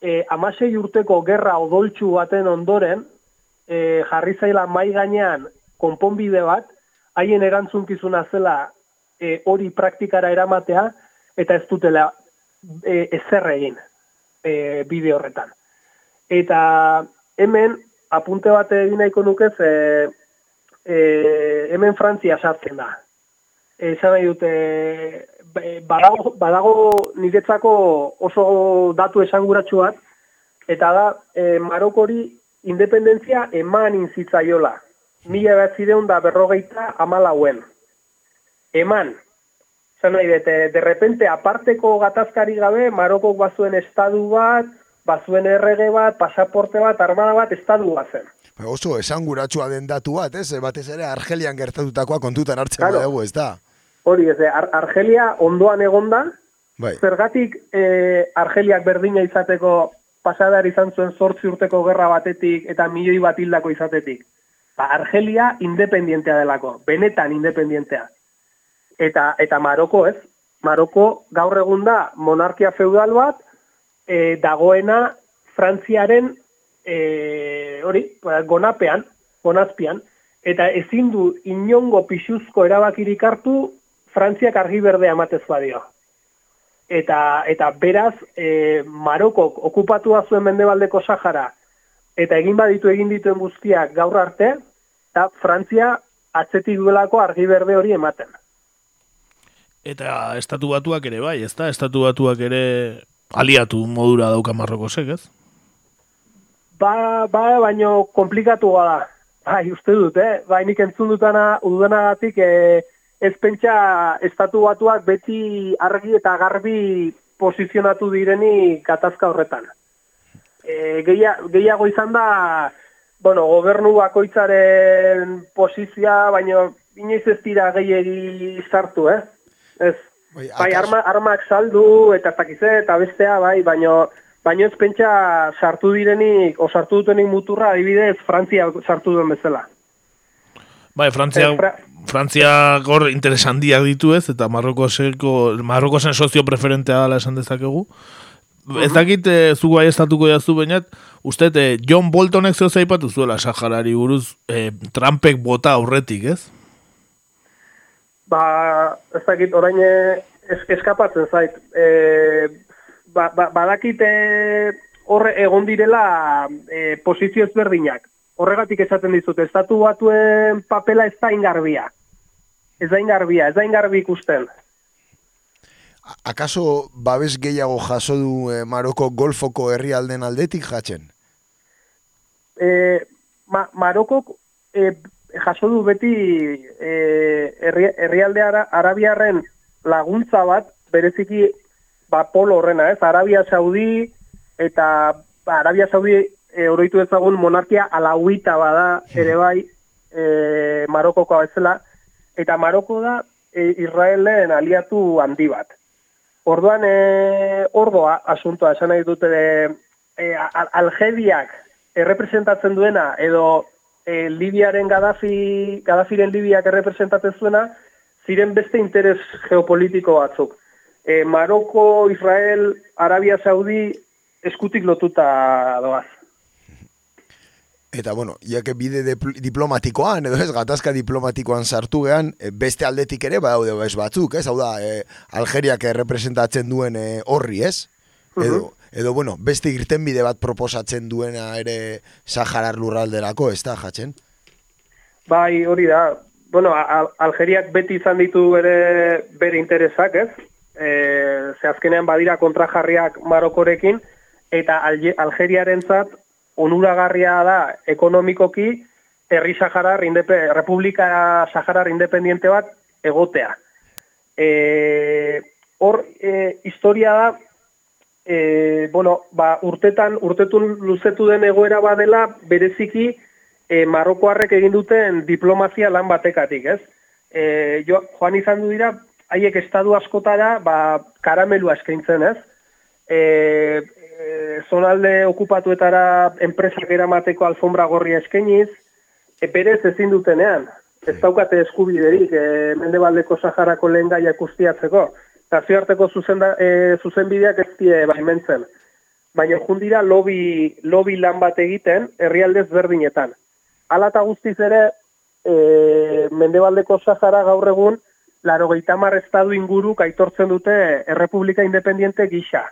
e, amasei urteko gerra odoltsu baten ondoren, e, jarri zaila mai gainean konponbide bat, haien erantzunkizuna zela e, hori praktikara eramatea, eta ez dutela e, ezer egin e, bide horretan. Eta hemen, apunte bat egin nahiko nuke, ze, e, hemen Frantzia sartzen da. Esan nahi dute, e, badago, badago niretzako oso datu esanguratsu bat, eta da, e, Marokori independentzia eman inzitzaiola. Mila bat zideun da berrogeita amalauen. Eman. Zan nahi dute, de repente, aparteko gatazkari gabe, Marokok bazuen estadu bat, bazuen errege bat, pasaporte bat, armada bat, estadu bat zen. Ba, Oso esanguratsua den datu bat, ez? Batez ere Argelian gertatutakoa kontutan hartzen Claro. badugu, ez da? Hori, ez, Ar Argelia ondoan egonda, Bai. zergatik e, Argeliak berdina izateko pasadar izan zuen zortzi urteko gerra batetik eta milioi bat hildako izatetik. Ba, Argelia independientea delako, benetan independientea. Eta, eta Maroko ez, Maroko gaur egun da monarkia feudal bat, e, dagoena Frantziaren e, hori, gonapean, gonazpian, eta ezin du inongo pixuzko erabakirik hartu Frantziak argi berdea ematez badio. Eta, eta beraz, e, Marokok okupatua zuen mendebaldeko Sahara, eta egin baditu egin dituen guztiak gaur arte, eta Frantzia atzetik duelako argi berde hori ematen. Eta estatu batuak ere bai, ezta? Estatu batuak ere aliatu modura dauka Marrokosek, ez? Ba, ba, baino komplikatua da. Bai, uste dut, eh? Bai, nik entzun dutana, ududanagatik, eh, ez pentsa estatu batuak beti argi eta garbi posizionatu direni gatazka horretan. E, gehia, gehiago izan da, bueno, gobernu bakoitzaren posizia, baino inoiz ez dira gehiegi sartu, eh? Ez, Bai, bai, arma, armak saldu eta ez dakize eta bestea, bai, baino, baino ez pentsa sartu direnik, o sartu dutenik muturra, adibidez, Frantzia sartu duen bezala. Bai, Frantzia, Eh, Fra- Frantzia gor interesandiak ditu ez, eta Marrokoseko, Marrokosen sozio preferentea dela esan dezakegu. Ez dakit, e, zu gai estatuko jazu bainat, uste, e, John Boltonek zeo zaipatu zuela Saharari buruz e, Trumpek bota aurretik, ez? Ba, ez dakit, orain eh, es, eskapatzen zait. E, ba, ba, badakit eh, horre egon direla e, posizio ezberdinak. Horregatik esaten dizut, estatu batuen papela ez da ingarbia. Ez da ingarbia, ez da ingarbi ikusten. Akaso babes gehiago jaso du eh, Maroko Golfoko herrialden aldetik jatzen? E, ma, Marokok e, jaso du beti e, herri, herrialde ara, arabiarren laguntza bat, bereziki ba, polo horrena, ez? Arabia Saudi eta ba, Arabia Saudi e, oroitu ezagun monarkia alauita bada ere bai e, Marokokoa bezala, eta Maroko da e, Israelen aliatu handi bat. Orduan, e, ordoa asuntoa, esan nahi dute, e, Al- Algeriak errepresentatzen duena, edo e, Libiaren Gaddafi, Gaddafiren Libiak errepresentatzen zuena, ziren beste interes geopolitiko batzuk. E, Maroko, Israel, Arabia Saudi eskutik lotuta doaz. Eta bueno, jake bide dipl- diplomatikoan, edo ez, gatazka diplomatikoan sartu gean, eh, beste aldetik ere badaude bez batzuk, ez? Hau da, e, Algeriak errepresentatzen duen eh, horri, ez? Edo, edo, bueno, beste irtenbide bat proposatzen duena ere Saharar lurralderako, ez da, jatzen? Bai, hori da. Bueno, Al Algeriak beti izan ditu bere, bere interesak, ez? E, ze azkenean badira kontrajarriak Marokorekin, eta Alge- Algeriarentzat onuragarria da ekonomikoki herri Saharar, Republika Saharar independiente bat egotea. E, hor, e, historia da, e, bueno, ba, urtetan, urtetun luzetu den egoera badela, bereziki e, Marrokoarrek egin duten diplomazia lan batekatik, ez? E, jo, joan izan du dira, haiek estadu askotara, ba, karamelua eskaintzen, ez? E, e, zonalde okupatuetara enpresak eramateko alfombra gorria eskainiz, e, berez ezin dutenean, ez daukate eskubiderik e, mendebaldeko Saharako lehen gaiak ustiatzeko, nazioarteko zuzen, e, zuzenbideak ez die baimentzen. Baina jundira lobby, lobby lan bat egiten herrialdez berdinetan. Hala eta guztiz ere, e, Mendebaldeko Sahara gaur egun, laro gaitamar estadu inguru aitortzen dute Errepublika Independiente gisa.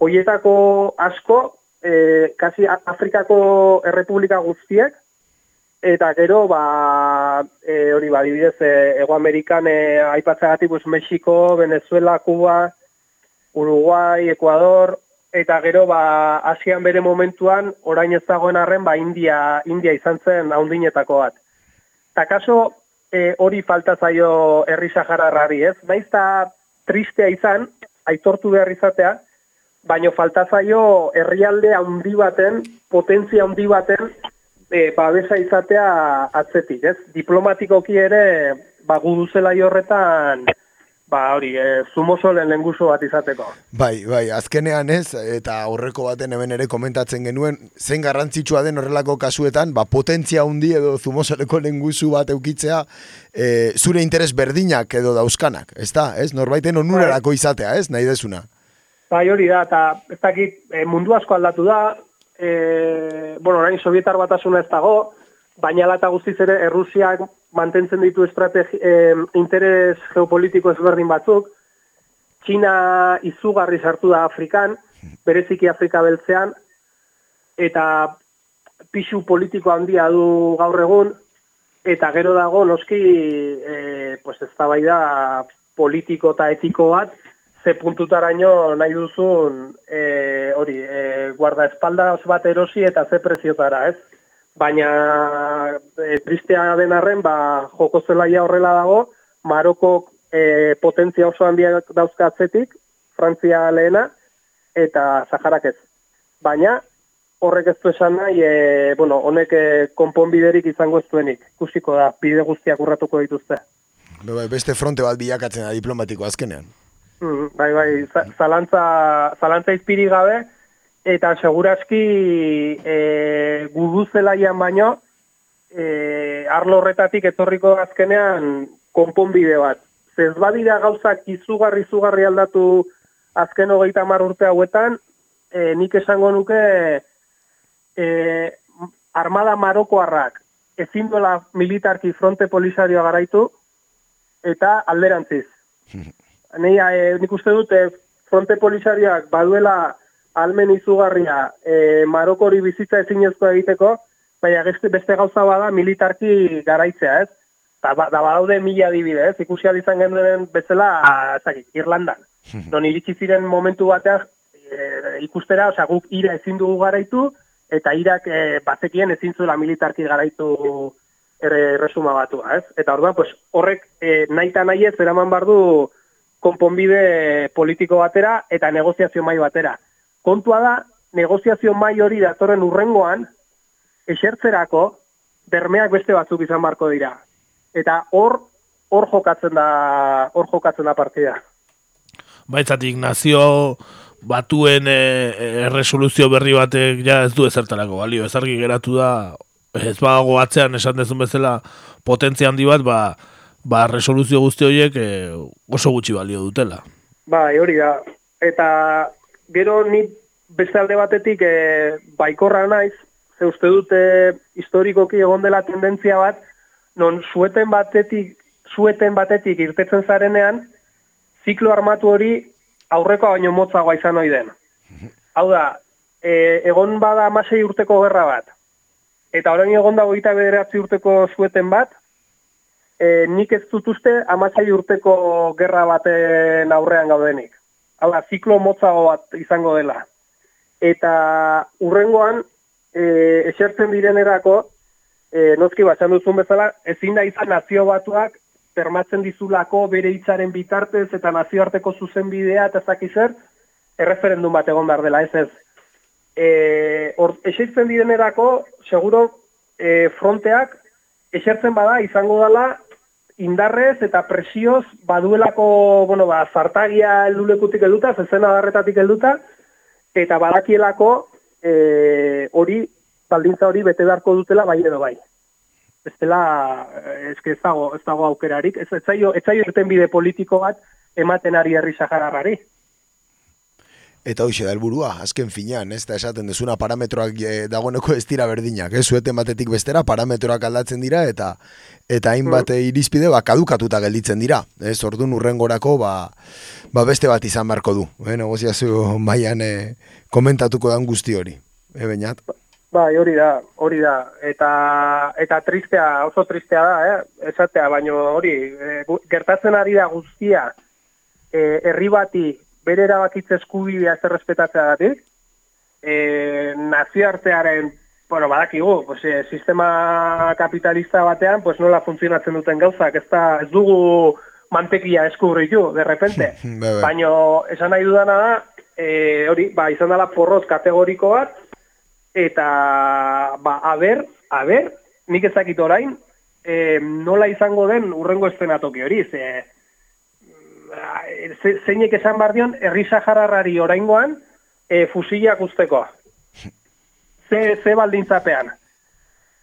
Hoietako asko, e, kasi Afrikako Errepublika guztiek, Eta gero, ba, e, hori ba, dibidez, e, Ego Amerikan e, aipatzagatik, pues, Mexiko, Venezuela, Cuba, Uruguay, Ecuador, eta gero, ba, Asian bere momentuan, orain ez dagoen arren, ba, India, India izan zen haundinetako bat. Eta kaso, e, hori falta zaio herri sahararrari, ez? Naiz tristea izan, aitortu behar izatea, baino falta zaio herrialde handi baten, potentzia handi baten, e, babesa izatea atzetik, ez? Diplomatikoki ere, ba, guduzela horretan, ba, hori, e, zumosolen lenguso bat izateko. Bai, bai, azkenean ez, eta aurreko baten hemen ere komentatzen genuen, zen garrantzitsua den horrelako kasuetan, ba, potentzia handi edo zumosoleko lengusu bat eukitzea, e, zure interes berdinak edo dauzkanak, ez da, ez? Norbaiten onurarako bai. izatea, ez? Nahi desuna. Bai, hori da, eta ez dakit, e, mundu asko aldatu da, e, bueno, orain sovietar batasuna ez dago, baina lata guztiz ere Errusiak mantentzen ditu estrategi, e, interes geopolitiko ezberdin batzuk, China izugarri sartu da Afrikan, bereziki Afrika beltzean, eta pixu politiko handia du gaur egun, eta gero dago noski e, pues ez da politiko eta etiko bat, ze puntutaraino nahi duzun e, hori, e, guarda espalda bat erosi eta ze preziotara, ez? Baina e, tristea den arren, ba, joko zelaia horrela dago, Maroko e, potentzia oso handia dauzka atzetik, Frantzia lehena, eta Saharak ez. Baina, horrek ez du esan nahi, e, bueno, honek e, konponbiderik izango ez duenik. Kusiko da, bide guztiak urratuko dituzte. Bai, beste fronte bat bilakatzen da diplomatiko azkenean. Mm, bai, bai, zalantza, zalantza izpiri gabe, eta segurazki e, gudu zelaian baino, e, arlo horretatik etorriko azkenean konponbide bat. Zez badira gauzak izugarri izugarri aldatu azken hogeita mar urte hauetan, e, nik esango nuke e, armada marokoarrak ezin dola militarki fronte polisarioa garaitu, eta alderantziz. Nei, e, nik uste dut, e, fronte polisariak baduela almen izugarria e, Marokori bizitza ezinezkoa egiteko, baina beste, beste gauza bada militarki garaitzea, ez? Da, ba, da badaude mila adibide, ez? Ikusi izan genuen bezala, ezakik, Irlandan. Non iritsi ziren momentu batean e, ikustera, osea, guk ira ezin dugu garaitu, eta irak e, bazekien ezin zuela militarki garaitu erre, resuma batua, ez? Eta orduan, pues, horrek e, nahi eta nahi ez, eraman bardu, konponbide politiko batera eta negoziazio mai batera. Kontua da, negoziazio mai hori datorren urrengoan, esertzerako, bermeak beste batzuk izan barko dira. Eta hor, hor jokatzen da, hor jokatzen da partida. Baitzatik, nazio batuen e, erresoluzio berri batek ja ez du ezertarako balio. Ezarki geratu da, ez badago atzean esan dezun bezala potentzia handi bat, ba, ba, resoluzio guzti horiek e, oso gutxi balio dutela. Bai, hori da. Eta gero ni beste alde batetik e, baikorra naiz, ze uste dute historikoki egon dela tendentzia bat, non sueten batetik, sueten batetik irtetzen zarenean, ziklo armatu hori aurreko baino motzagoa izan ohi den. Hau da, e, egon bada amasei urteko gerra bat, eta orain egon da goita bederatzi urteko sueten bat, e, nik ez dut uste amatzai urteko gerra baten aurrean gaudenik. Hala, ziklo motzago bat izango dela. Eta urrengoan, e, esertzen direnerako, e, noski batxan duzun bezala, ezin da izan nazio batuak, permatzen dizulako bere hitzaren bitartez eta nazioarteko zuzenbidea eta zakizer, erreferendum bat egon behar dela, ez ez. E, or, esertzen direnerako, seguro, e, fronteak esertzen bada izango dela indarrez eta presioz baduelako, bueno, ba, zartagia eldulekutik helduta, zezena darretatik helduta, eta badakielako e, hori, baldintza hori bete beharko dutela bai edo bai. Ez dela, eske ez dago, ez dago aukerarik, ez, ez zaio, ez zaio irten bide politiko bat ematen ari herri sahararrari. Eta hoxe da helburua, azken finean, ez da esaten dezuna parametroak e, dagoeneko ez dira berdinak, ez zueten batetik bestera parametroak aldatzen dira eta eta hainbat mm. irizpide ba, kadukatuta gelditzen dira. Ez ordun urrengorako ba, ba beste bat izan beharko du. Eh, negoziazio mailan e, komentatuko dan guzti hori. E, bainat? Bai, hori da, hori da. Eta, eta tristea, oso tristea da, eh? esatea, baino hori, e, gertatzen ari da guztia, e, herri bati bere erabakitze eskubidea ez errespetatzea gatik, e, nazioartearen, bueno, badakigu, pues, e, sistema kapitalista batean, pues nola funtzionatzen duten gauzak, ez, da, ez dugu mantekia eskubritu, de repente. Baina, esan nahi dudana da, e, hori, ba, izan dela porroz kategoriko bat, eta, ba, aber, aber, nik ezakit orain, e, nola izango den urrengo estenatoki hori, ze, zeinek esan bardion, herri sahararrari oraingoan e, fusilak usteko. Ze, ze baldintzapean.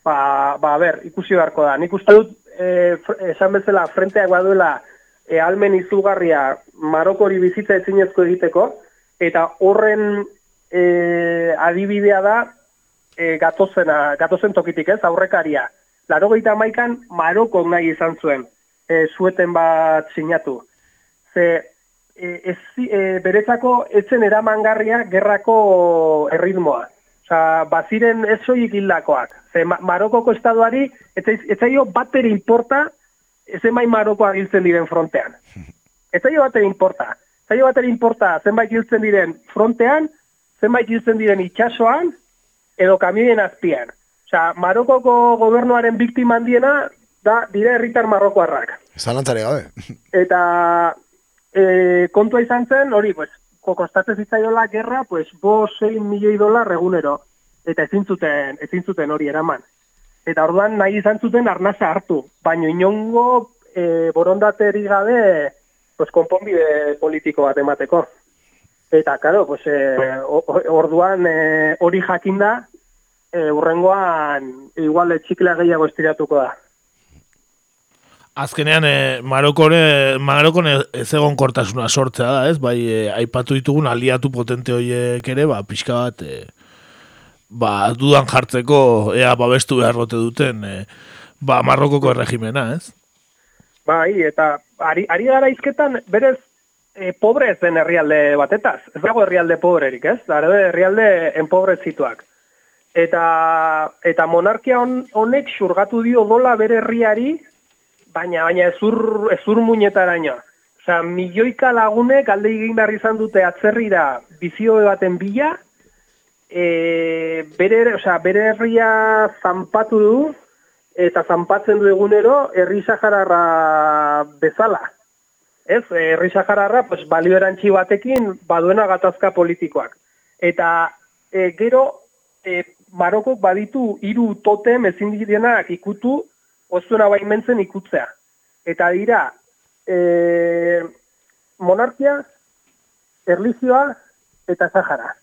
Ba, ba, ber, ikusi beharko da. Nik uste dut, e, esan bezala, frenteak baduela e, almen izugarria marokori bizitza ezinezko egiteko, eta horren e, adibidea da e, gatozena, gatozen tokitik ez, aurrekaria. Laro gaita maikan Maroko nahi izan zuen, e, zueten bat sinatu ze e, ez, e, beretzako etzen eramangarria gerrako erritmoa. Osa, baziren ez soik hildakoak. Ze Marokoko estaduari, ez zaio bater importa, emain Marokoa giltzen diren frontean. Ez zaio bater importa. Zaio bater importa zenbait giltzen diren frontean, zenbait giltzen diren itxasoan, edo kamioen azpian. Osa, Marokoko gobernuaren biktima handiena, da, dire herritar Marokoarrak. Zalantzare gabe. Eta e, kontua izan zen, hori, pues, kostatzen zitzaiola gerra, pues, bo 6 milioi dolar egunero. Eta ezin zuten, ezin zuten hori eraman. Eta orduan nahi izan zuten arnasa hartu. Baina inongo e, borondateri gabe pues, konponbide politiko bat emateko. Eta, karo, pues, e, orduan e, hori jakinda, e, urrengoan igual txiklea gehiago estiratuko da. Azkenean, e, Marokore, Marokone ez egon kortasuna sortzea da, ez? Bai, e, aipatu ditugun aliatu potente horiek ere, ba, pixka bat, e, ba, dudan jartzeko, ea, babestu behar duten, e, ba, Marokoko erregimena, ez? Bai, eta ari, ari gara izketan, berez, e, pobre ez den herrialde batetaz. Ez dago herrialde pobrerik, ez? Dara herrialde enpobrezituak. Eta, eta monarkia honek xurgatu dio dola bere herriari, baina baina ezur ezur muñetaraino. Osea, milioika lagunek alde egin behar izan dute atzerrira bizio baten bila, e, bere, osea, bere herria zanpatu du, eta zanpatzen du egunero herri sahararra bezala. Ez, herri sahararra, pues, balio erantzi batekin baduena gatazka politikoak. Eta e, gero, e, Marokok baditu hiru totem ezin direnak ikutu ozuena baimentzen ikutzea. Eta dira, e, monarkia, erlizioa eta Sahara.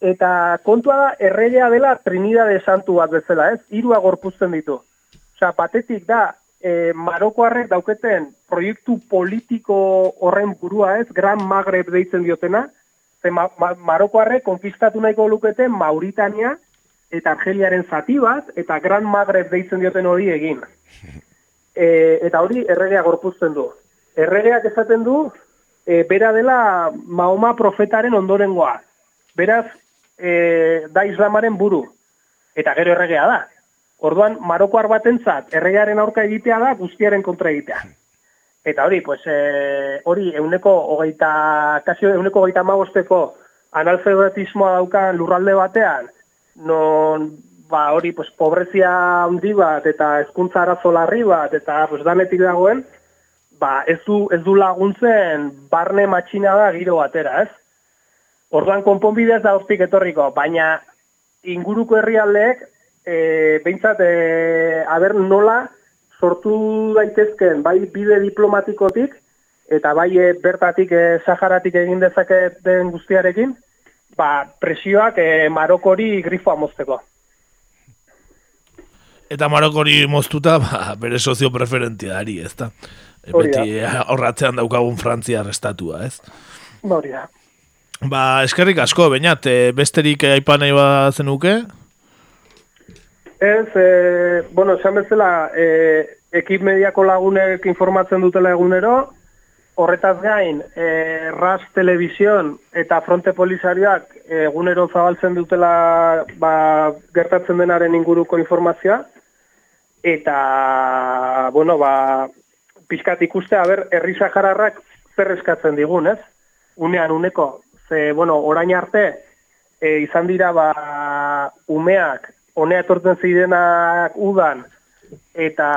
Eta kontua da, erregea dela Trinidade Santu bat bezala, ez? Irua gorpuzten ditu. Osa, patetik da, e, Marokoarrek dauketen proiektu politiko horren burua, ez? Gran Magreb deitzen diotena. Ze ma, ma, Marokoarrek konfistatu nahiko luketen Mauritania, eta Argeliaren zati bat, eta Gran Magreb deitzen dioten hori egin. E, eta hori erregea gorpuzten du. Erregeak esaten du, e, bera dela Mahoma profetaren ondorengoa. Beraz, e, da islamaren buru. Eta gero erregea da. Orduan, Marokoar batentzat erregearen aurka egitea da, guztiaren kontra egitea. Eta hori, pues, e, hori, euneko hogeita, kasio euneko hogeita magosteko analfabetismoa daukan lurralde batean, non ba hori pues pobrezia handi bat eta hezkuntza arazo larri bat eta pues danetik dagoen ba ez du ez du laguntzen barne matxina da giro batera, ez? Orduan konponbidea ez da hortik etorriko, baina inguruko herrialdeek e, behintzat e, aber nola sortu daitezken bai bide diplomatikotik eta bai e, bertatik e, Saharatik egin dezaketen guztiarekin, ba, presioak e, Marokori grifoa mozteko. Eta Marokori moztuta, ba, bere sozio preferentia dari, ez da? E, da. Beti eh, horratzean daukagun Frantzia arrestatua, ez? Hori da. Ba, eskerrik asko, bainat, e, besterik aipan nahi bat zenuke? Ez, e, bueno, esan bezala, e, ekip mediako lagunek informatzen dutela egunero, horretaz gain, e, RAS Television eta Fronte Polizarioak egunero zabaltzen dutela ba, gertatzen denaren inguruko informazioa, eta, bueno, ba, pixkat ikustea, ber, herri sahararrak zer eskatzen digun, ez? Unean, uneko, ze, bueno, orain arte, e, izan dira, ba, umeak, honea etortzen zirenak udan, eta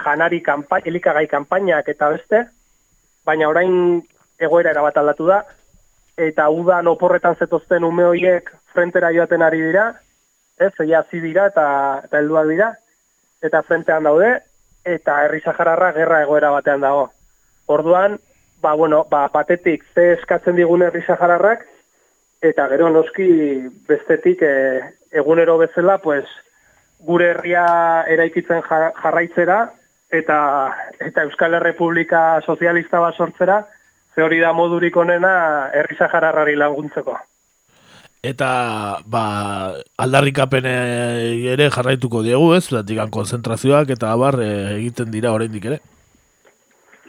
janari kanpai, elikagai kanpainak eta beste, baina orain egoera erabat aldatu da, eta udan oporretan zetozten ume horiek frentera joaten ari dira, ez, hasi dira eta, eta helduak dira, eta frentean daude, eta herri sahararra gerra egoera batean dago. Orduan, ba, bueno, ba, batetik ze eskatzen digun herri sahararrak, eta gero noski bestetik e, egunero bezala, pues, gure herria eraikitzen ja- jarraitzera, eta, eta Euskal Herrepublika Sozialista bat sortzera, ze hori da modurik onena herri sahararrari laguntzeko. Eta, ba, aldarrikapen eh, ere jarraituko diegu, ez? Zatikan konzentrazioak eta abar eh, egiten dira oraindik ere.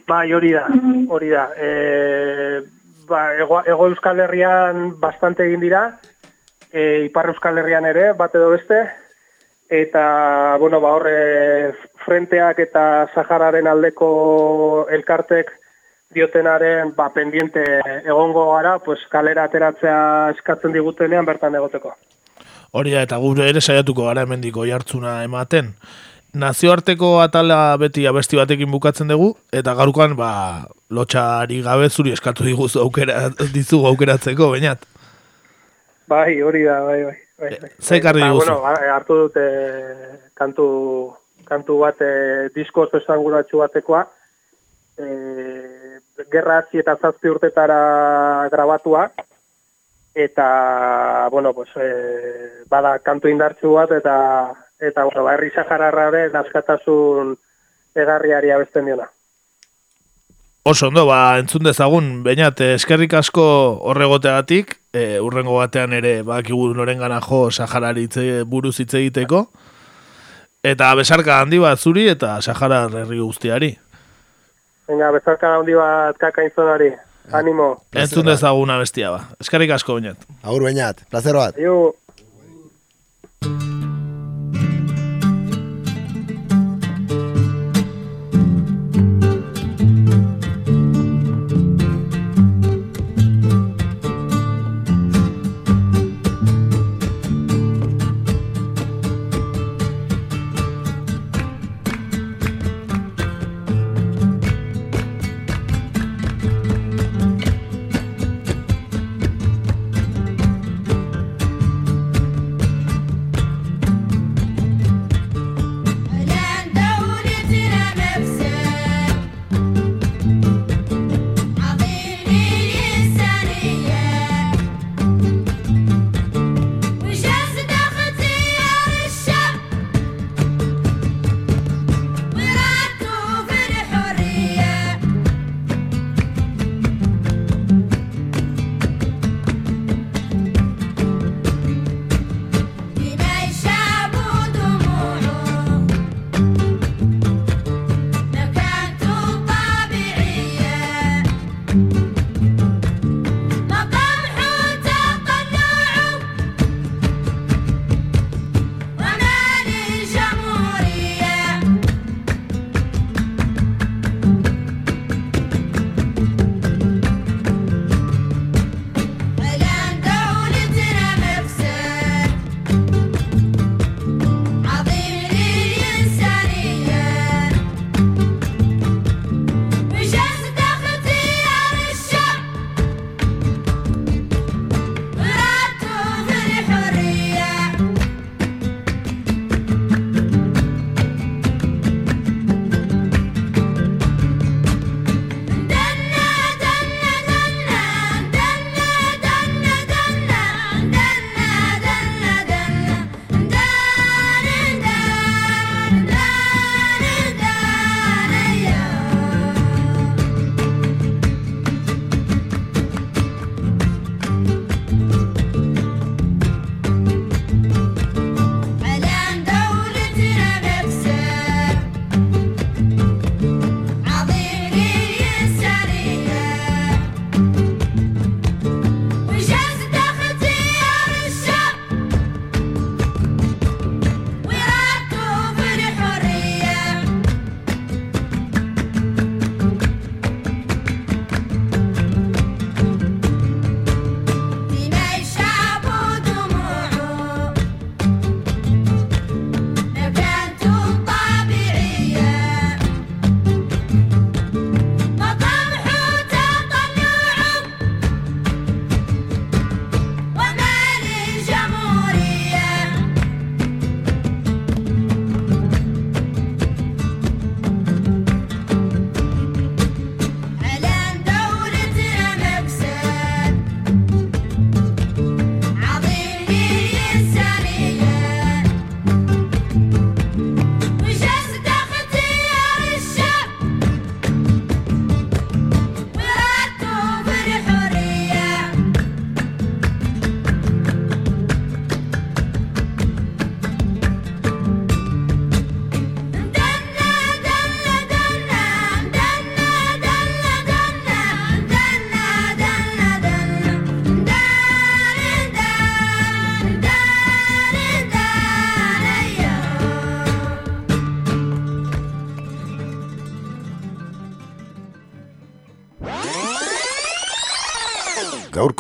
Bai, hori da, hori da. E, ba, ego, ego Euskal Herrian bastante egin dira, e, Ipar Euskal Herrian ere, bat edo beste, eta, bueno, ba, horre, frenteak eta Sahararen aldeko elkartek diotenaren, ba, pendiente egongo gara, pues, kalera ateratzea eskatzen digutenean bertan egoteko. Hori da, eta gure ere saiatuko gara hemendiko jartzuna ematen. Nazioarteko atala beti abesti batekin bukatzen dugu, eta gaurkoan, ba, lotxari gabe zuri eskatu diguzu aukera, dizugu aukeratzeko, bainat. Bai, hori da, bai, bai. Bai, bai. ze ekarri Eta, diguzu? Bueno, ba, hartu dute kantu, kantu bat, e, disko oso esanguratsu batekoa, e, gerra hasi eta zazpi urtetara grabatua, eta, bueno, pues, e, bada kantu indartsu bat, eta, eta bueno, ba, herri sahararraren askatasun egarriari abesten diona. Oso ondo, ba, entzun dezagun, bainat, eskerrik asko horregoteagatik, e, urrengo batean ere, bakigu noren gana jo, Saharari hitze- buruz hitz egiteko, eta besarka handi bat zuri eta Saharar herri guztiari. Venga, bezarka handi bat kakainzonari. Animo. Entzun dezaguna bestia ba. Eskerrik asko bainat. Agur bainat, placer bat. Iu.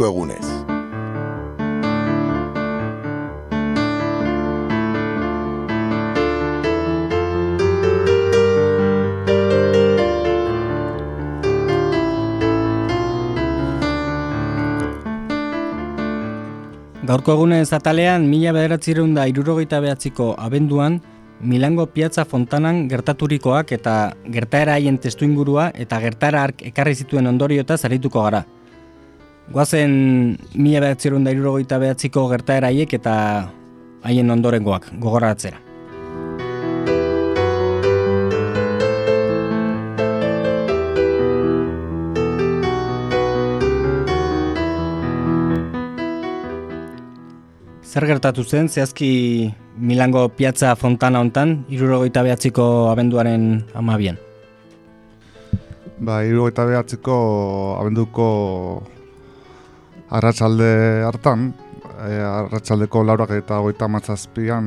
Gaurko egunez. Gaurko egunez atalean, mila bederatzireun da irurogeita behatziko abenduan, Milango Piazza Fontanan gertaturikoak eta gertaera haien testu ingurua eta gertaera ark ekarri zituen ondoriota zarituko gara. Goazen mila bederatzireun da irurogeita behatziko gertaera haiek eta haien ondorengoak gogoratzera. Zer gertatu zen, zehazki Milango Piazza Fontana hontan, irurogeita behatziko abenduaren amabian. Ba, hiru eta behatziko abenduko arratsalde hartan, e, arratsaldeko laurak eta goita matzazpian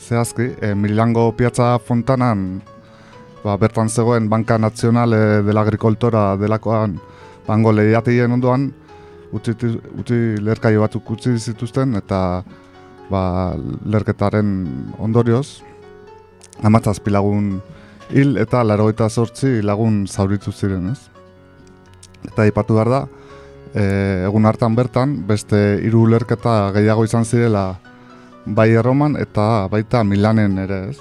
zehazki, e, Milango Piazza Fontanan ba, bertan zegoen Banka Nazionale de la Agricultora delakoan bango lehiatien ondoan, utzi, utzi lerkai batzuk utzi zituzten eta ba, lerketaren ondorioz amatzazpi lagun hil eta larogeita sortzi lagun zauritu ziren ez. Eta ipatu behar da, e, egun hartan bertan, beste hiru lerketa gehiago izan zirela bai erroman eta baita milanen ere ez.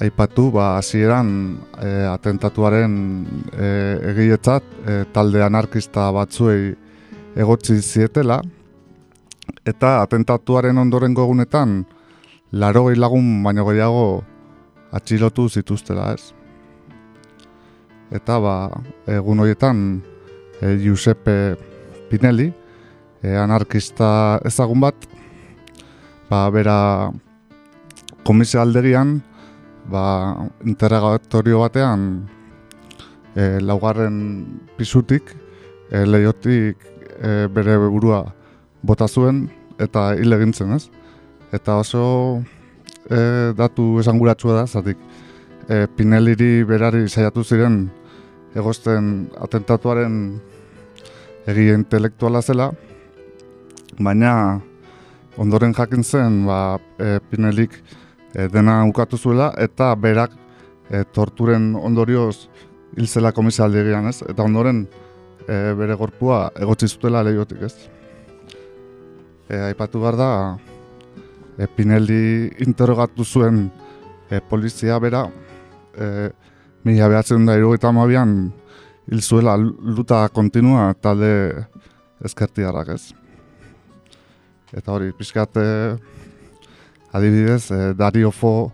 Aipatu, ba, hasieran e, atentatuaren e, egietzat e, talde anarkista batzuei egotzi zietela, eta atentatuaren ondorengo egunetan larogei lagun baino gehiago atxilotu zituztela ez. Eta ba, egun horietan e, Giuseppe Pinelli, e, anarkista ezagun bat, ba, bera komisio aldegian, ba, interrogatorio batean e, laugarren pisutik, e, lehiotik e, bere burua bota zuen eta hil egintzen ez. Eta oso e, datu esanguratsua da, zatik e, Pineliri berari saiatu ziren egosten atentatuaren egi intelektuala zela, baina ondoren jakin zen ba, e, Pinelik e, dena ukatu zuela eta berak e, torturen ondorioz hil zela komisaldegian, ez? Eta ondoren e, bere gorpua egotzi zutela lehiotik, ez? E, aipatu behar da, e, Pinelli interrogatu zuen e, polizia bera, e, mila behatzen da irugaita amabian hil zuela luta kontinua talde ezkertiarrak, ez? Eta hori, pixkat, adibidez, e, Dario Fo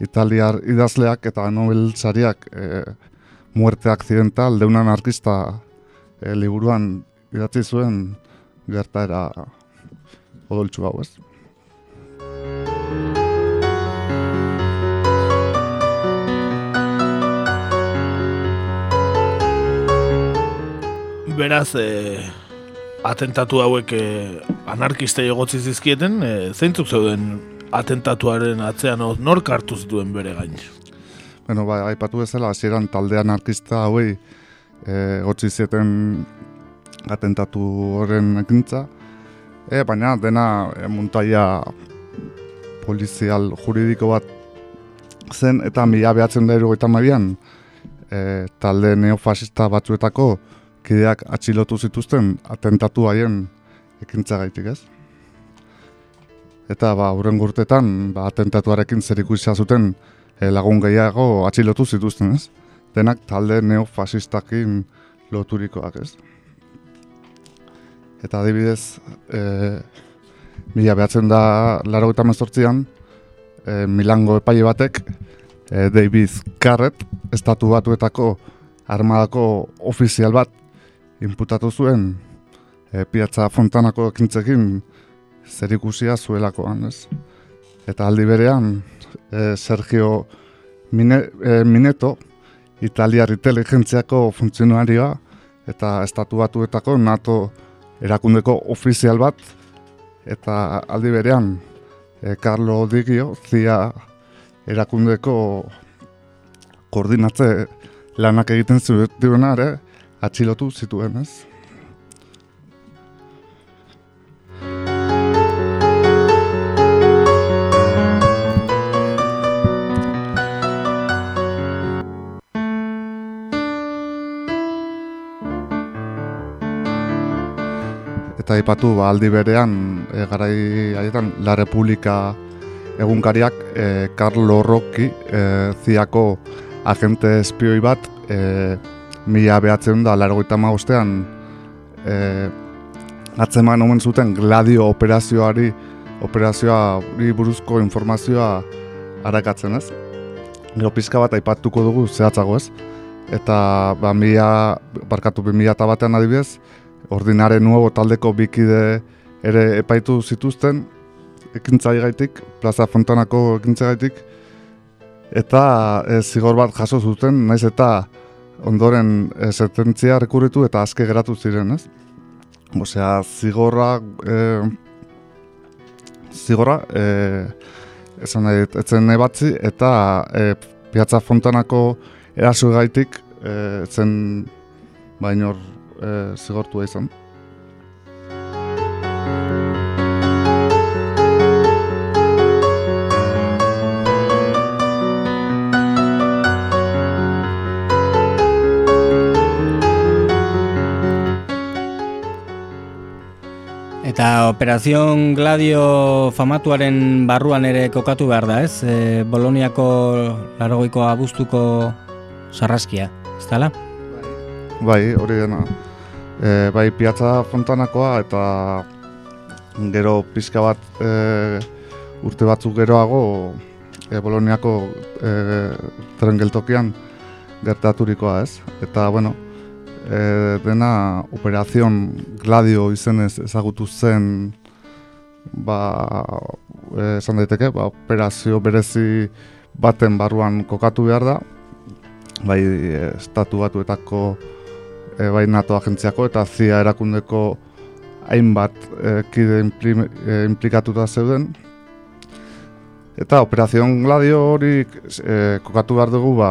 italiar idazleak eta Nobel sariak e, muerte accidental de un anarkista e, liburuan idatzi zuen gertaera odoltsu hau ez. Beraz, e, atentatu hauek e, anarkistei egotzi zizkieten, e, zeintzuk zeuden atentatuaren atzean nork hartu zituen bere gain. Bueno, ba, aipatu bezala, hasieran talde anarkista hauei e, gotzi zieten atentatu horren ekintza. E, baina dena e, muntaia polizial juridiko bat zen eta mila behatzen da erogeita marian e, talde neofasista batzuetako kideak atxilotu zituzten atentatu haien ekintza gaitik ez. Eta ba, urren gurtetan, ba, atentatuarekin zer zuten e, lagun gehiago atxilotu zituzten, ez? Denak talde neofasistakin loturikoak, ez? Eta adibidez, e, mila behatzen da laro eta mezortzian, e, Milango epaile batek, e, David Carret, estatu batuetako armadako ofizial bat, inputatu zuen, e, Piazza Fontanako ekintzekin, zer ikusia zuelakoan, ez? Eta aldi berean, e, Sergio Mine, e, Mineto, italiar inteligentziako funtzionarioa, eta estatu batuetako NATO erakundeko ofizial bat, eta aldi berean, e, Carlo Digio, zia erakundeko koordinatze lanak egiten zuetuena ere, atxilotu zituen, ez? eta aipatu ba, aldi berean e, garai haietan La Republika egunkariak e, Carlo Rocchi e, ziako agente espioi bat e, mila behatzen da largoita maostean e, atzeman omen zuten gladio operazioari operazioa buruzko informazioa harakatzen ez. Gero pizka bat aipatuko dugu zehatzago ez. Eta ba, mila, barkatu bi mila batean adibidez, ordinare nuevo taldeko bikide ere epaitu zituzten ekintzai gaitik, Plaza Fontanako ekintzai gaitik, eta e, zigor bat jaso zuten, naiz eta ondoren e, sententzia rekurritu eta azke geratu ziren, ez? Osea, zigorra, e, zigorra, e, esan nahi, etzen ebatzi, eta e, Piazza Fontanako eraso gaitik, e, zen bainor e, zigortua izan. Eta Operazion Gladio famatuaren barruan ere kokatu behar da, ez? E, Boloniako larogoiko abuztuko sarraskia, ez dala? Bai, hori dena. E, bai, Piazza Fontanakoa eta gero pizka bat e, urte batzuk geroago e, Boloniako e, tren gertaturikoa ez. Eta, bueno, e, dena Operazion Gladio izenez ezagutu zen ba, e, esan daiteke, ba, operazio berezi baten barruan kokatu behar da, bai estatu batuetako e, bai NATO agentziako eta zia erakundeko hainbat e, kide e, implikatuta zeuden. Eta Operazion Gladio hori e, kokatu behar dugu ba,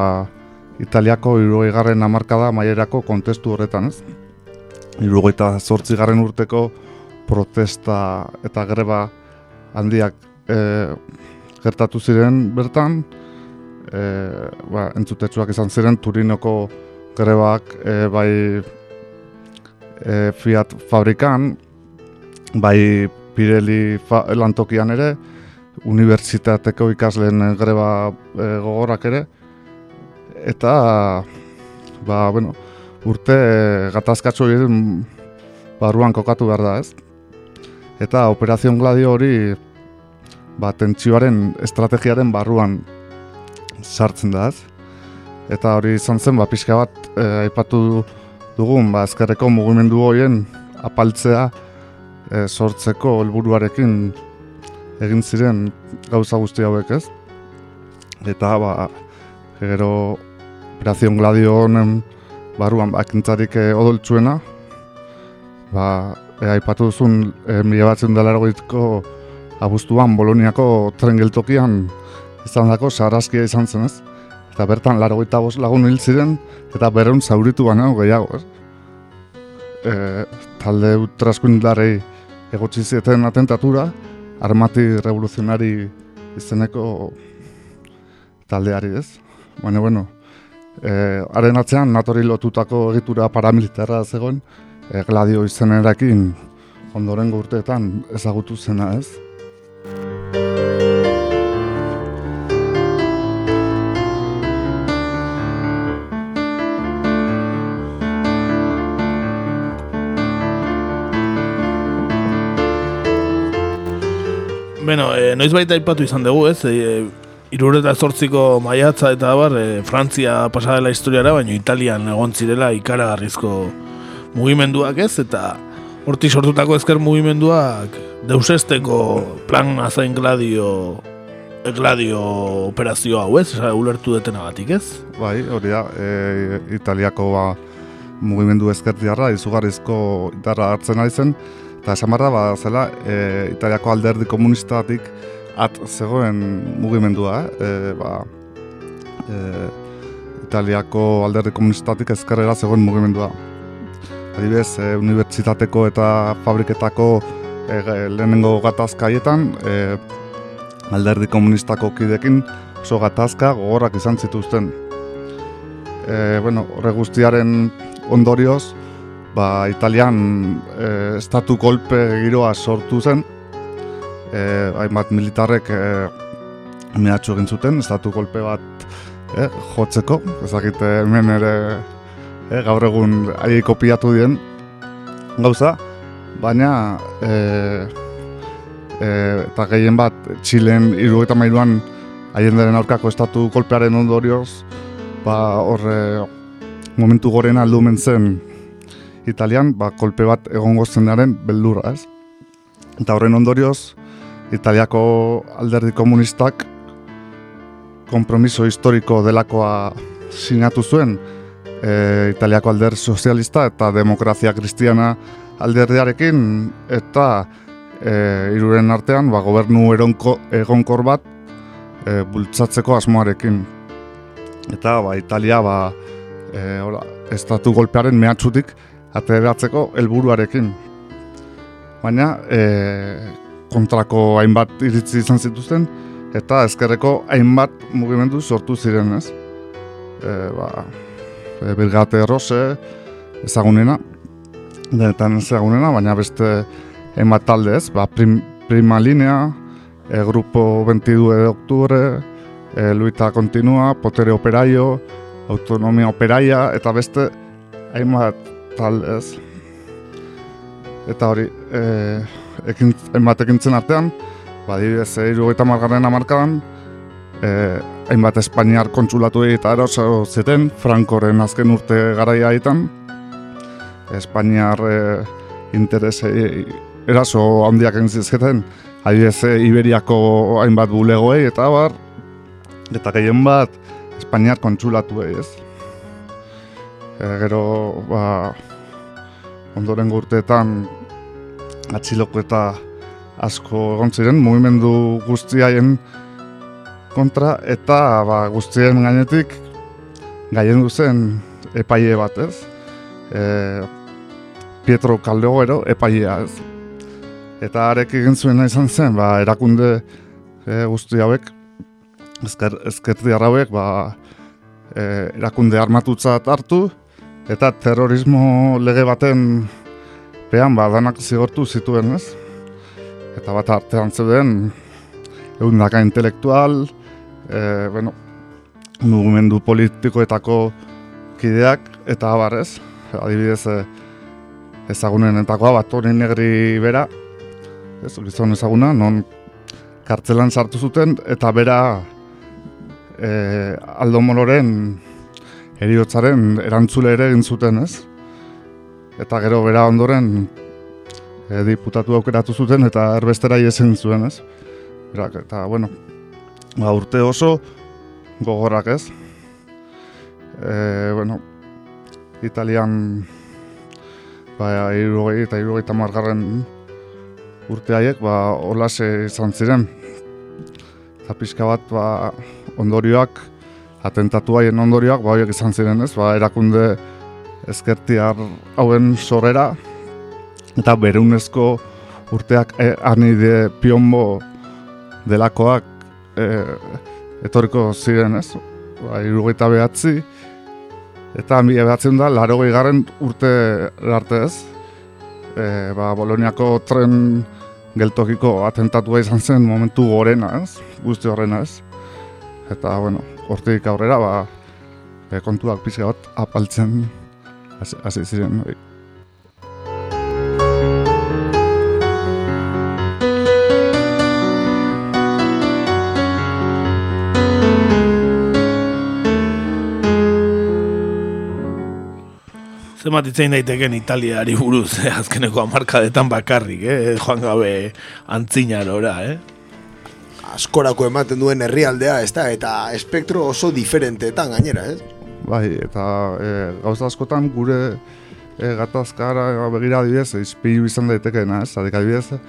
Italiako irugarren hamarkada maierako kontestu horretan, ez? Irugaita zortzi garren urteko protesta eta greba handiak e, gertatu ziren bertan, e, ba, entzutetsuak izan ziren Turinoko grebak e, bai e, Fiat fabrikan, bai Pirelli lantokian ere, unibertsitateko ikasleen greba e, gogorrak ere, eta ba, bueno, urte gatazkatzu egin barruan kokatu behar da, ez? Eta Operazion Gladio hori ba, tentsioaren estrategiaren barruan sartzen da, ez? Eta hori izan zen, ba, pixka bat e, aipatu dugun, ba, ezkerreko mugimendu horien apaltzea e, sortzeko helburuarekin egin ziren gauza guzti hauek, ez? Eta, ba, gero Operazion Gladio honen barruan bakintzarik odoltsuena, ba, e, aipatu duzun e, mila batzen dela erogitko abuztuan Boloniako tren geltokian izan dako sarazkia izan zen ez. Eta bertan laro lagun hil ziren eta berreun zauritu baina gehiago ez. E, talde ultraskuindarei egotzi zieten atentatura, armati revoluzionari izeneko taldeari ez. Baina, bueno, E, haren atzean, natori lotutako egitura paramilitarra zegoen, e, gladio izenerakin ondoren urteetan ezagutu zena ez. Bueno, e, noiz baita ipatu izan dugu, ez? E, Irureta zortziko maiatza eta bar, e, Frantzia pasadela historiara, baina Italian egon zirela ikaragarrizko mugimenduak ez, eta horti sortutako ezker mugimenduak deusesteko plan azain gladio gladio operazio hau ez, esa, ulertu detena batik ez? Bai, hori da, e, Italiako ba, mugimendu ezkertiarra, izugarrizko itarra hartzen ari zen, eta esan barra, ba, zela, e, Italiako alderdi komunistatik at zegoen mugimendua, e, ba, e, Italiako alderdi komunistatik ezkerrera zegoen mugimendua. adibidez, e, unibertsitateko eta fabriketako e, lehenengo gatazkaietan, e, alderdi komunistako kidekin oso gatazka gogorrak izan zituzten. E, bueno, horre guztiaren ondorioz, ba, Italian e, estatu kolpe giroa sortu zen, e, hainbat militarrek e, mehatxu egin zuten, estatu kolpe bat e, jotzeko, ezakite hemen ere e, gaur egun ahi kopiatu dien gauza, baina e, e, eta gehien bat Txilen iru eta mairuan haien aurkako estatu kolpearen ondorioz, ba horre momentu goren aldumen zen Italian, ba, kolpe bat egongo zenaren beldurra, ez? Eta horren ondorioz, Italiako alderdi komunistak kompromiso historiko delakoa sinatu zuen e, Italiako alderdi sozialista eta demokrazia kristiana alderdiarekin eta e, iruren artean ba, gobernu eronko, egonkor bat e, bultzatzeko asmoarekin. Eta ba, Italia ba, e, ora, estatu golpearen mehatxutik ateratzeko helburuarekin. Baina e, kontrako hainbat iritzi izan zituzten eta ezkerreko hainbat mugimendu sortu ziren, ez? E, ba, e, Birgate Rose ezagunena, denetan ezagunena, baina beste hainbat talde, ez? Ba, prim, prima linea, e, Grupo 22 de Octubre, e, Luita Continua, Potere Operaio, Autonomia Operaia, eta beste hainbat taldez. Eta hori, e, ekin, hainbat ekintzen artean, badibidez, eta margarren amarkadan, e, hainbat Espainiar kontsulatu eta eroso zeten, Frankoren azken urte garaia aitan, Espainiar e, interese eraso handiak entzizketen, adibidez, e, Iberiako hainbat bulegoei eta bar, eta gehien bat, Espainiar kontsulatu ez. E, gero, ba, ondoren gurteetan atxiloko eta asko egon ziren, mugimendu guztiaien kontra, eta ba, guztien gainetik gaien duzen epaile bat, ez? E, Pietro Caldeogero epailea, ez? Eta arek egin zuen izan zen, ba, erakunde e, guzti hauek, ezker, ezkerti hauek, ba, e, erakunde armatutzat hartu, eta terrorismo lege baten pean badanak zigortu zituen, ez? Eta bat artean zeuden egun daka intelektual, e, bueno, mugimendu politikoetako kideak eta abar, ez? Adibidez, e, ezagunenetakoa bat hori negri bera, ez, gizon ezaguna, non kartzelan sartu zuten, eta bera e, Aldo Moloren eriotzaren erantzule ere egin zuten, ez? Eta gero bera ondoren e, diputatu aukeratu zuten eta erbestera iesen zuen, ez? Berak, eta, bueno, ba, urte oso gogorrak, ez? E, bueno, Italian ba, irugei eta irugei tamargarren urte haiek, ba, olase izan ziren. Eta pixka bat, ba, ondorioak, atentatu haien ondorioak, ba, horiek izan ziren ez, ba, erakunde ezkertiar hauen sorrera, eta berunezko urteak e, anide pionbo delakoak e, etoriko ziren ez, ba, irugaita behatzi, eta mi behatzen da, laro garen urte arte ez, e, ba, Boloniako tren geltokiko atentatua izan zen momentu gorena ez, guzti horrena ez, eta, bueno, hortik aurrera, ba, kontuak pizka bat apaltzen hasi ziren. Bai. Zemat itzein daiteken Italiari buruz, eh? azkeneko amarkadetan bakarrik, eh? joan gabe antzinarora, eh? askorako ematen duen herrialdea, ez da, eta espektro oso diferenteetan gainera, ez? Bai, eta e, gauza askotan gure e, gatazkara begira adibidez, izpilu izan daitekena, ez? Adik adibidez,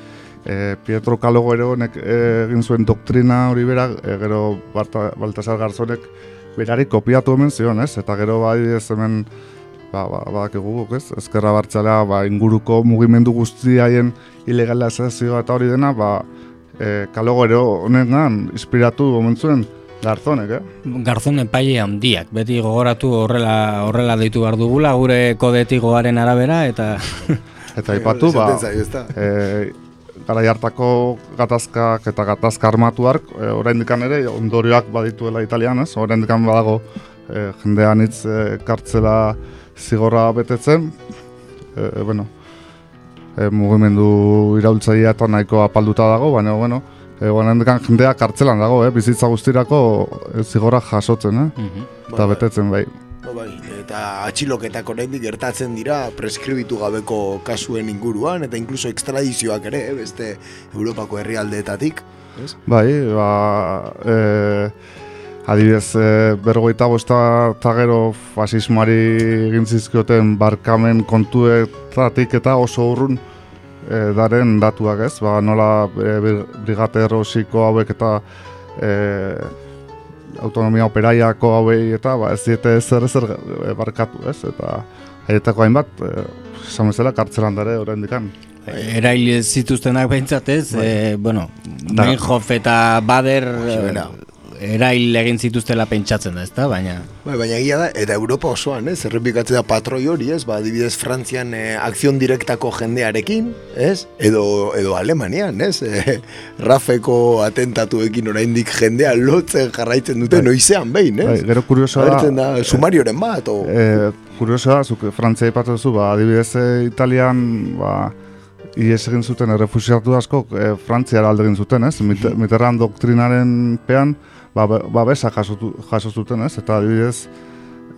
e, Pietro Kalogo ere honek e, egin zuen doktrina hori bera, e, gero Baltasar Garzonek berari kopiatu hemen zion, ez? Eta gero bai hemen ba, ba, badakigu guk, ez? Ezkerra bartzalea, ba, inguruko mugimendu guztiaien ilegalizazioa eta hori dena, ba, e, kalogero honetan inspiratu momentzuen garzonek, eh? Garzon epaile handiak, beti gogoratu horrela horrela deitu behar dugula, gure kodetigoaren arabera, eta Eta ipatu, ba, e, gara hartako gatazkak eta gatazka armatuak, e, oraindik ere ondorioak badituela italian, ez? Oraindik badago e, jendean hitz e, kartzela zigorra betetzen, e, e, bueno, e, mugimendu iraultzailea eta nahiko apalduta dago, baina, bueno, e, oraindik jendea kartzelan dago, eh? bizitza guztirako e, zigorra jasotzen, eh? eta Bai, betetzen bai. Ba, bai, eta atxiloketak oraindik gertatzen dira preskribitu gabeko kasuen inguruan eta inkluso ekstradizioak ere, eh, beste Europako herrialdeetatik. Ez? Bai, ba, e, adibidez, e, berrogeita bosta eta gero fasismoari egin zizkioten barkamen kontuetatik eta oso urrun e, daren datuak ez, ba, nola e, bir- brigate erosiko hauek eta e, autonomia operaiako hauei eta ba, ez diete zer ezer e, barkatu ez, eta haietako hainbat, e, esan bezala kartzelan dare oraindikan. erail zituztenak behintzat ez, e, bueno. Meinhof eta Bader Bera. E, erail egin zituztela pentsatzen da, ezta, baina Bai, baina egia da, eta Europa osoan, ez, errepikatzen da patroi hori, ez, ba, adibidez Frantzian eh, akzion direktako jendearekin, ez, edo, edo Alemanian, ez, eh, Rafeko atentatuekin oraindik jendea lotzen jarraitzen dute noizean behin, ez? Bai, gero kuriosoa da, Agertzen da, sumarioren bat, o... E, kuriosoa, zuk Frantzia ipatu duzu, ba, adibidez e, Italian, ba, ies egin zuten errefusiatu asko e, Frantziara alde egin zuten, ez? Mit- Mitterrand doktrinaren pean, babesa jasotu, jaso zuten, ez? Eta adibidez,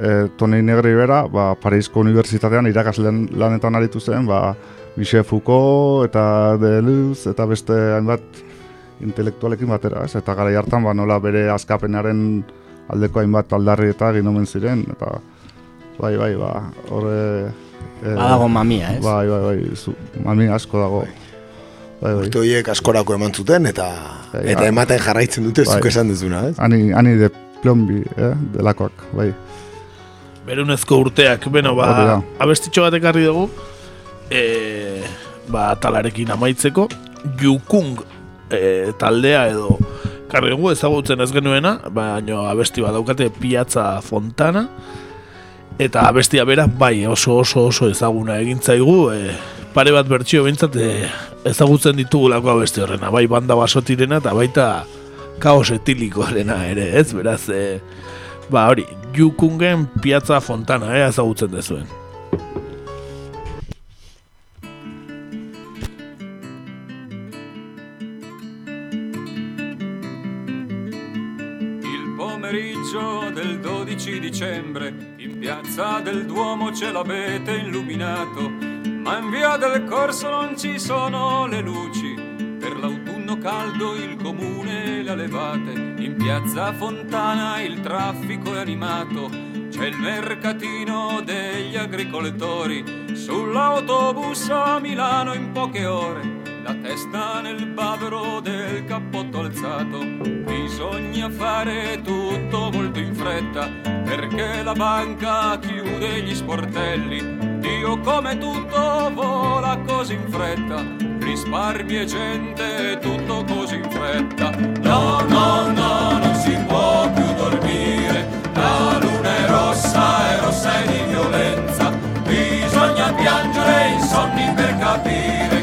e, Toni Negri bera, ba, Parisko Unibertsitatean irakasleen lanetan aritu zen, ba, Michel Foucault eta Deleuze eta beste hainbat intelektualekin batera, ez? Eta gara hartan, ba, nola bere askapenaren aldeko hainbat aldarri eta egin omen ziren, eta bai, bai, ba, horre... E, badago mamia, ez? Bai, bai, bai, zu, mami asko dago. Bai, bai. Urte horiek askorako eman zuten, eta Bai, eta ja. ematen jarraitzen dute zuk Bai. esan duzuna, ez? Ani, ani de plombi, eh, delakoak, bai. Berunezko urteak, beno, ba, abestitxo bat ekarri dugu, e, ba, talarekin amaitzeko, Yukung e, taldea edo karri dugu ezagutzen ez genuena, baina abesti bat daukate Piazza Fontana, eta abestia bera bai oso oso oso ezaguna egin zaigu, e, pare bat bertsio bintzat e, ezagutzen ditugulako abesti horrena, bai banda basotirena eta baita kaos etilikoarena ere, ez, beraz, e, ba hori, Yukungen Piazza Fontana, eh, ezagutzen dezuen. Il pomeriggio del 12 dicembre in piazza del Duomo ce l'avete illuminato, ma in via del Corso non ci sono le luci. Per l'autunno caldo il comune le ha levate, in piazza Fontana il traffico è animato, c'è il mercatino degli agricoltori, sull'autobus a Milano in poche ore la testa nel bavero del cappotto alzato. Bisogna fare tutto molto in fretta perché la banca chiude gli sportelli. Dio come tutto vola così in fretta, risparmi e gente, tutto così in fretta. No, no, no, non si può più dormire, la luna è rossa, è rossa e di violenza. Bisogna piangere insonni per capire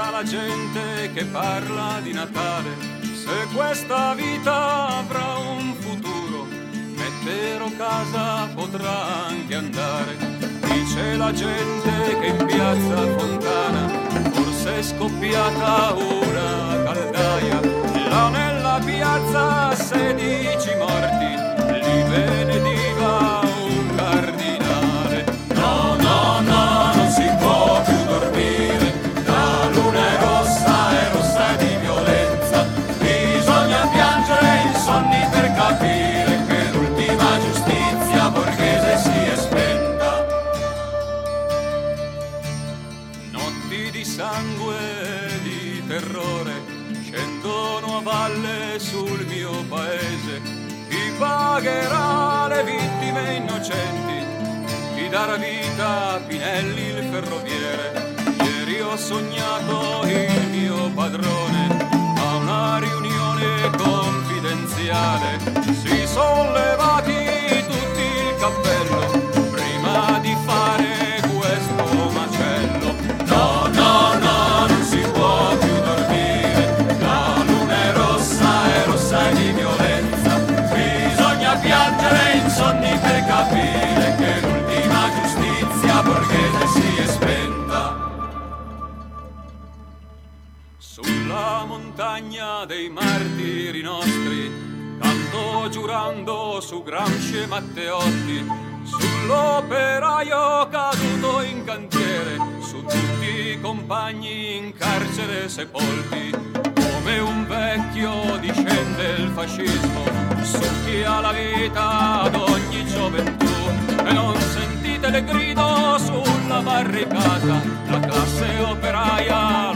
sopra la gente che parla di Natale. Se questa vita avrà un futuro, metterò casa potrà anche andare. Dice la gente che in piazza Fontana forse è scoppiata una caldaia. Là nella piazza 16 morti, li benediva valle sul mio paese. Chi pagherà le vittime innocenti? Chi darà vita a Pinelli il ferroviere? Ieri ho sognato il mio padrone a una riunione confidenziale. Si sono levati montagna dei martiri nostri, canto giurando su Gramsci e Matteotti, sull'operaio caduto in cantiere, su tutti i compagni in carcere sepolti. Come un vecchio discende il fascismo, su chi ha la vita ad ogni gioventù. E non sentite le grido sulla barricata, la classe operaia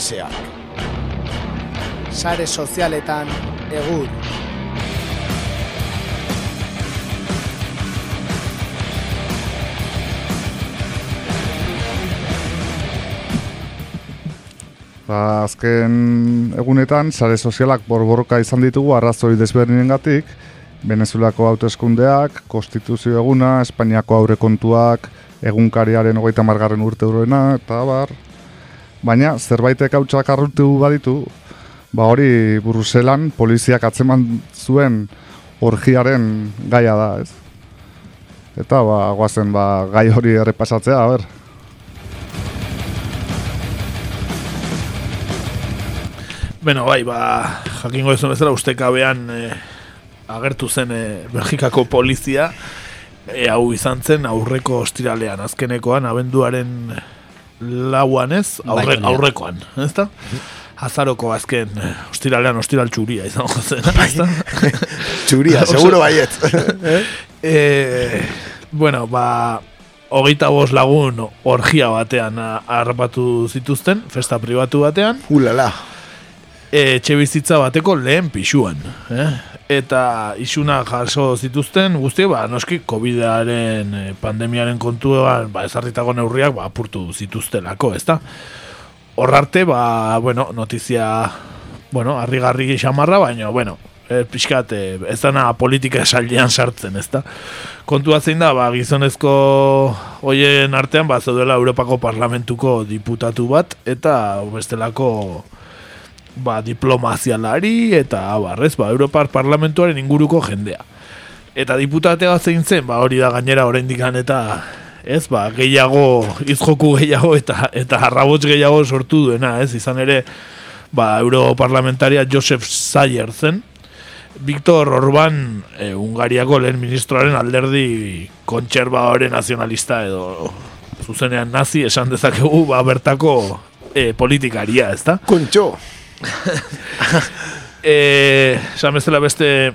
SSA. Sare sozialetan egur. Ba, azken egunetan, sare sozialak borborroka izan ditugu arrazoi desberdinengatik, Venezuelako hauteskundeak, konstituzio eguna, Espainiako aurrekontuak, egunkariaren hogeita margarren urte urrena, eta bar. Baina, zerbaitek hautsak arrutu baditu, ba hori Bruselan poliziak atzeman zuen orgiaren gaia da, ez? Eta, ba, guazen, ba, gai hori errepasatzea, ber. Beno, bai, ba, jakingo ez bezala ustekabean eh, agertu zen eh, Belgikako polizia eh, hau izan zen aurreko ostiralean, azkenekoan, abenduaren lauan ez, aurre, Bai, aurrekoan, ez da? Azaroko azken eh, ostiralean ostiral txuria izango zen, ez da? Txuria, seguro baiet. Eh, bueno, ba, hogeita bost lagun orgia batean harrapatu zituzten, festa pribatu batean, Ulala. etxe bizitza bateko lehen pixuan. Eh? Eta isuna jaso zituzten guzti, ba, noski COVID-aren eh, pandemiaren kontuan ba, ezarritako neurriak ba, apurtu zituztelako, ezta? Horrarte, ba, bueno, notizia, bueno, harrigarri xamarra, baina, bueno, e, pixkat, e, ez dana politika esaldian sartzen, ezta? Kontua zein da, ba, gizonezko hoien artean, ba, zeudela Europako Parlamentuko diputatu bat, eta bestelako ba, diplomazialari eta abarrez, ba, Europar Parlamentuaren inguruko jendea. Eta diputatea zein zen, ba, hori da gainera oraindik eta ez, ba, gehiago, izjoku gehiago eta eta arrabots gehiago sortu duena, ez, izan ere, ba, europarlamentaria Joseph Sayer zen, Viktor Orban, e, Ungariako lehen ministroaren alderdi kontserbadore nazionalista edo zuzenean nazi esan dezakegu ba, bertako e, politikaria, ezta? Kontxo. e, esan bezala beste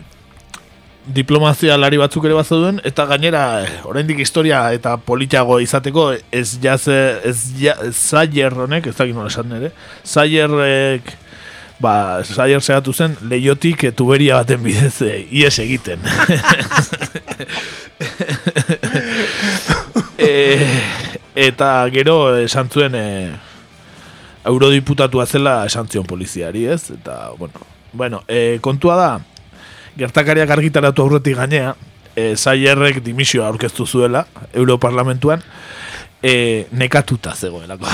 diplomazia lari batzuk ere bazeuden eta gainera eh, oraindik historia eta politiago izateko ez jaz ez ja, Sayer honek ez dakit nola esan ere Sayerrek ba Sayer segatu zen leiotik eh, tuberia baten bidez eh, ies egiten. E, eta gero esan zuen e, eurodiputatua zela esan zion poliziari, ez? Eta, bueno, bueno e, kontua da, gertakariak argitaratu aurretik gainea, e, Zayerrek dimisioa aurkeztu zuela, Europarlamentuan, e, nekatuta zegoelako.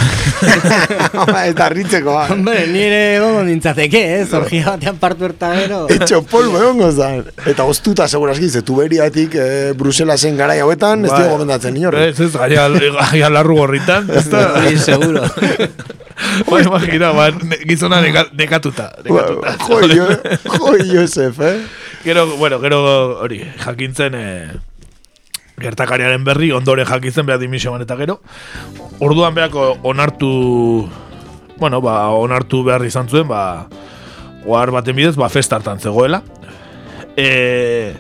eta ritzeko, ba. Hombre, nire egongo nintzateke, eh? Zorgia batean partu erta gero. Etxo polvo egongo zan. Eta oztuta, segurazki, ze tuberiatik eh, Bruselasen garai hauetan, ez Bai. dio gomendatzen inorre. Ez, ez, gaia, gaia larru gorritan. Ez da, Sí, seguro. ba, imagina, ba, gizona neka, nekatuta. nekatuta. Jo, jo, jo, Josef, eh? Gero, bueno, gero hori, jakintzen eh, gertakariaren berri, ondore jakintzen behar dimisioan eta gero. Orduan beako onartu, bueno, ba, onartu behar izan zuen, ba, ohar baten bidez, ba, festartan zegoela. E,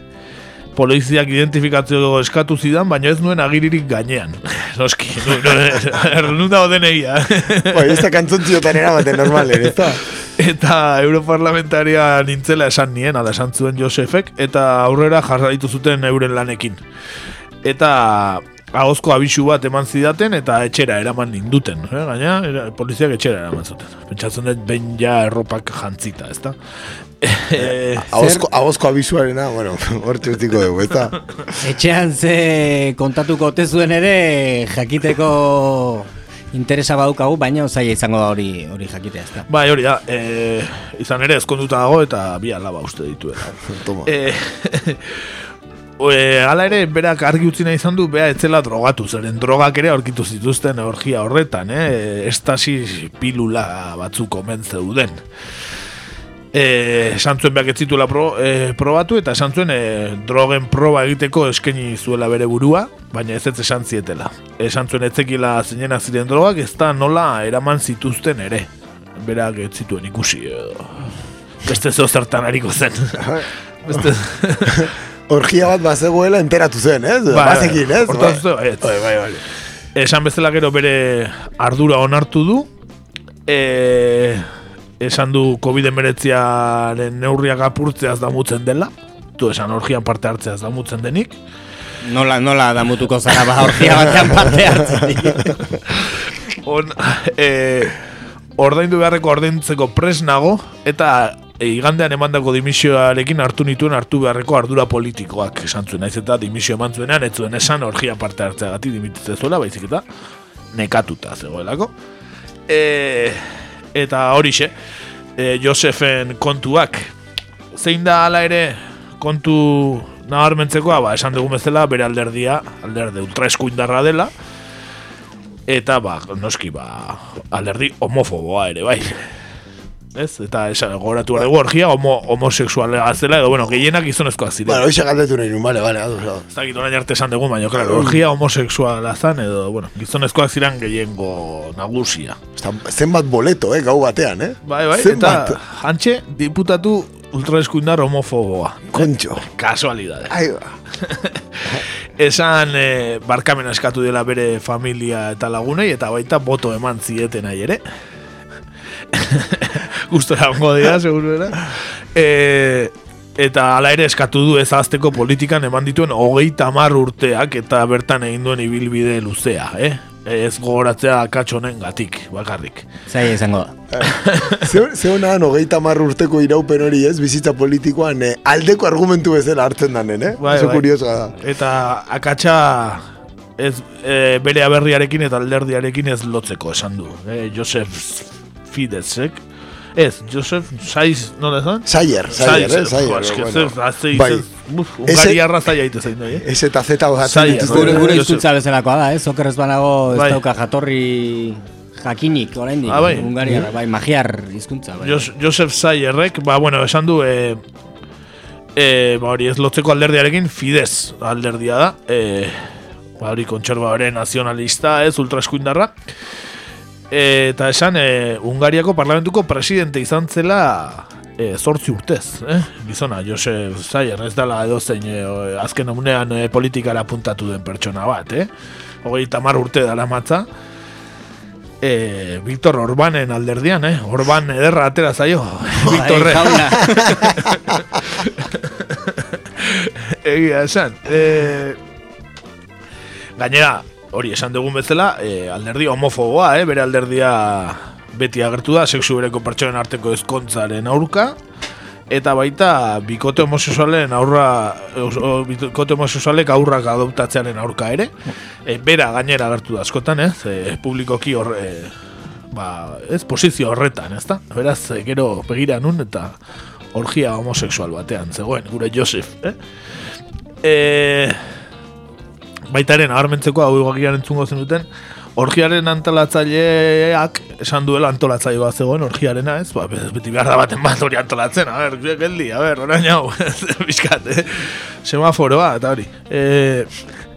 poliziak identifikatzeo eskatu zidan, baina ez nuen agiririk gainean. Noski, nu, nu, nun dago deneia. Bai, ez da kantzontziotan erabaten normalen, ez da? Eta europarlamentaria nintzela esan nien, ala esan zuen Josefek, eta aurrera jarraitu zuten euren lanekin. Eta ahozko abisu bat eman zidaten eta etxera eraman ninduten. Eh? Gaina, era, poliziak etxera eraman zuten. Pentsatzen dut behin ja erropak jantzita, ezta? Eh, Ahozko, ahozko abisuarena, bueno, hortxe utiko dugu, ez da? Etxean ze kontatuko ote zuen ere jakiteko interesa badaukagu, baina zaila izango da hori hori jakitea, ezta. Bai, hori da, e, izan ere ezkonduta dago eta bi alaba uste dituela. Toma. E, e, ala ere, berak argi utzi nahi izan du, bea etzela drogatu, zeren drogak ere aurkitu zituzten orgia horretan, eh? estasi pilula batzuk omen zeuden. E, esan zuen behak ez zituela pro, e, probatu eta esan zuen e, drogen proba egiteko eskaini zuela bere burua, baina ez ez esan zietela. Esan zuen etzekila zeinenak ziren drogak, ez da nola eraman zituzten ere. Berak ez zituen ikusi edo. Beste zeo zertan hariko zen. Beste... Orgia bat bazegoela enteratu zen, ez? Bai, Bazekin, ez? Hortaz, ez. Bai, bai, bai. Esan bezala gero bere ardura onartu du. E, esan du COVID-19aren neurriak apurtzeaz damutzen dela. Tu esan orgian parte hartzeaz damutzen denik. Nola, nola damutuko zara ba orgia batean parte hartzen. On, e, ordaindu beharreko ordaintzeko pres nago eta igandean emandako dimisioarekin hartu nituen hartu beharreko ardura politikoak esan zuen. Naiz eta dimisio eman zuenean, ez zuen esan orgia parte hartzeagatik dimititzen zuela, baizik eta nekatuta zegoelako. E, eta horixe, e, Josefen kontuak, zein da hala ere kontu nabarmentzekoa, ba, esan dugun bezala, bere alderdia, alderde ultraeskuindarra dela, eta ba, noski ba, alderdi homofoboa ere, bai. Ez? Eta esan, goratu gara orgia homo, homosexuala zela, edo, bueno, gehienak gizonezkoak ziren. Bueno, hoxe galdetu nahi nun, bale, bale, ados, ados. Ez dakit orain arte esan dugu, baina, claro, orgia homosexuala zan, edo, bueno, gizonezkoak ziren gehiengo nagusia. Eta zenbat boleto, eh, gau batean, eh? Bai, bai, Zenbat? eta jantxe, diputatu ultraeskuindar homofoboa. Kontxo. Kasualidade. Ai, ba. Esan eh, barkamena eskatu dela bere familia eta lagunei, eta baita boto eman zieten ere. Gustora ongo dira, segurera. E, eta ala ere eskatu du ez azteko politikan eman dituen hogeita hamar urteak eta bertan egin duen ibilbide luzea, eh? Ez gogoratzea katxonen gatik, bakarrik. Zaila izango da. Ze, ze honan hogeita marru urteko iraupen hori ez, bizitza politikoan eh, aldeko argumentu bezala hartzen danen, eh? Bai, Oso bai. da. Eta akatsa ez e, bere aberriarekin eta alderdiarekin ez lotzeko esan du. E, Josef Fideszek. Ez, Josef Saiz, nola esan? Sayer, Sayer, eh? Sayer. Jo, eske, bueno. zer, azte Bai. Ungariarra zaila ite zein nahi, eh? Ez eta zeta hojatzen Sayer, dituzte. Gure, hizkuntza bezalakoa da, ez? Oker ez banago ez Bai. dauka jatorri jakinik, oraindik. Ah, bai. Ungaria, bai, magiar hizkuntza, bai. Jos, Josef Sayerrek, ba, bueno, esan du, e, e, ba, hori ez lotzeko alderdiarekin, Fidesz alderdia da, e, ba, hori kontserbabare nazionalista, ez, ultraeskuindarra, e, eta esan, e, Ungariako parlamentuko presidente izan zela e, zortzi urtez, eh? gizona, Josef Sayer, ez dela edo zein e, azken unean e, politikara puntatu den pertsona bat, eh? hogei tamar urte dara matza, e, Víctor Orbanen alderdian, eh? Orban ederra atera zaio. Victorre. jauna. Egia esan. E, gainera, hori esan dugun bezala, e, alderdi homofoboa, eh, bere alderdia beti agertu da, sexu bereko pertsonen arteko ezkontzaren aurka, eta baita bikote homosexualen aurra bikote homosexualek aurrak adoptatzearen aurka ere. E, bera gainera agertu da askotan ez e, publikoki hor e, ba, ez posizio horretan ez da beraz e, gero begira nun eta orgia homosexual batean zegoen gure Josef eh? e, baitaren agarmentzeko hau egokian entzungo zenuten orgiaren antolatzaileak esan duela antolatzaile bat zegoen orgiarena, ez? Ba, beti behar da baten bat hori antolatzen, a ber, geldi, a ber, orain hau, bizkat, eh? semaforoa, eta hori. E,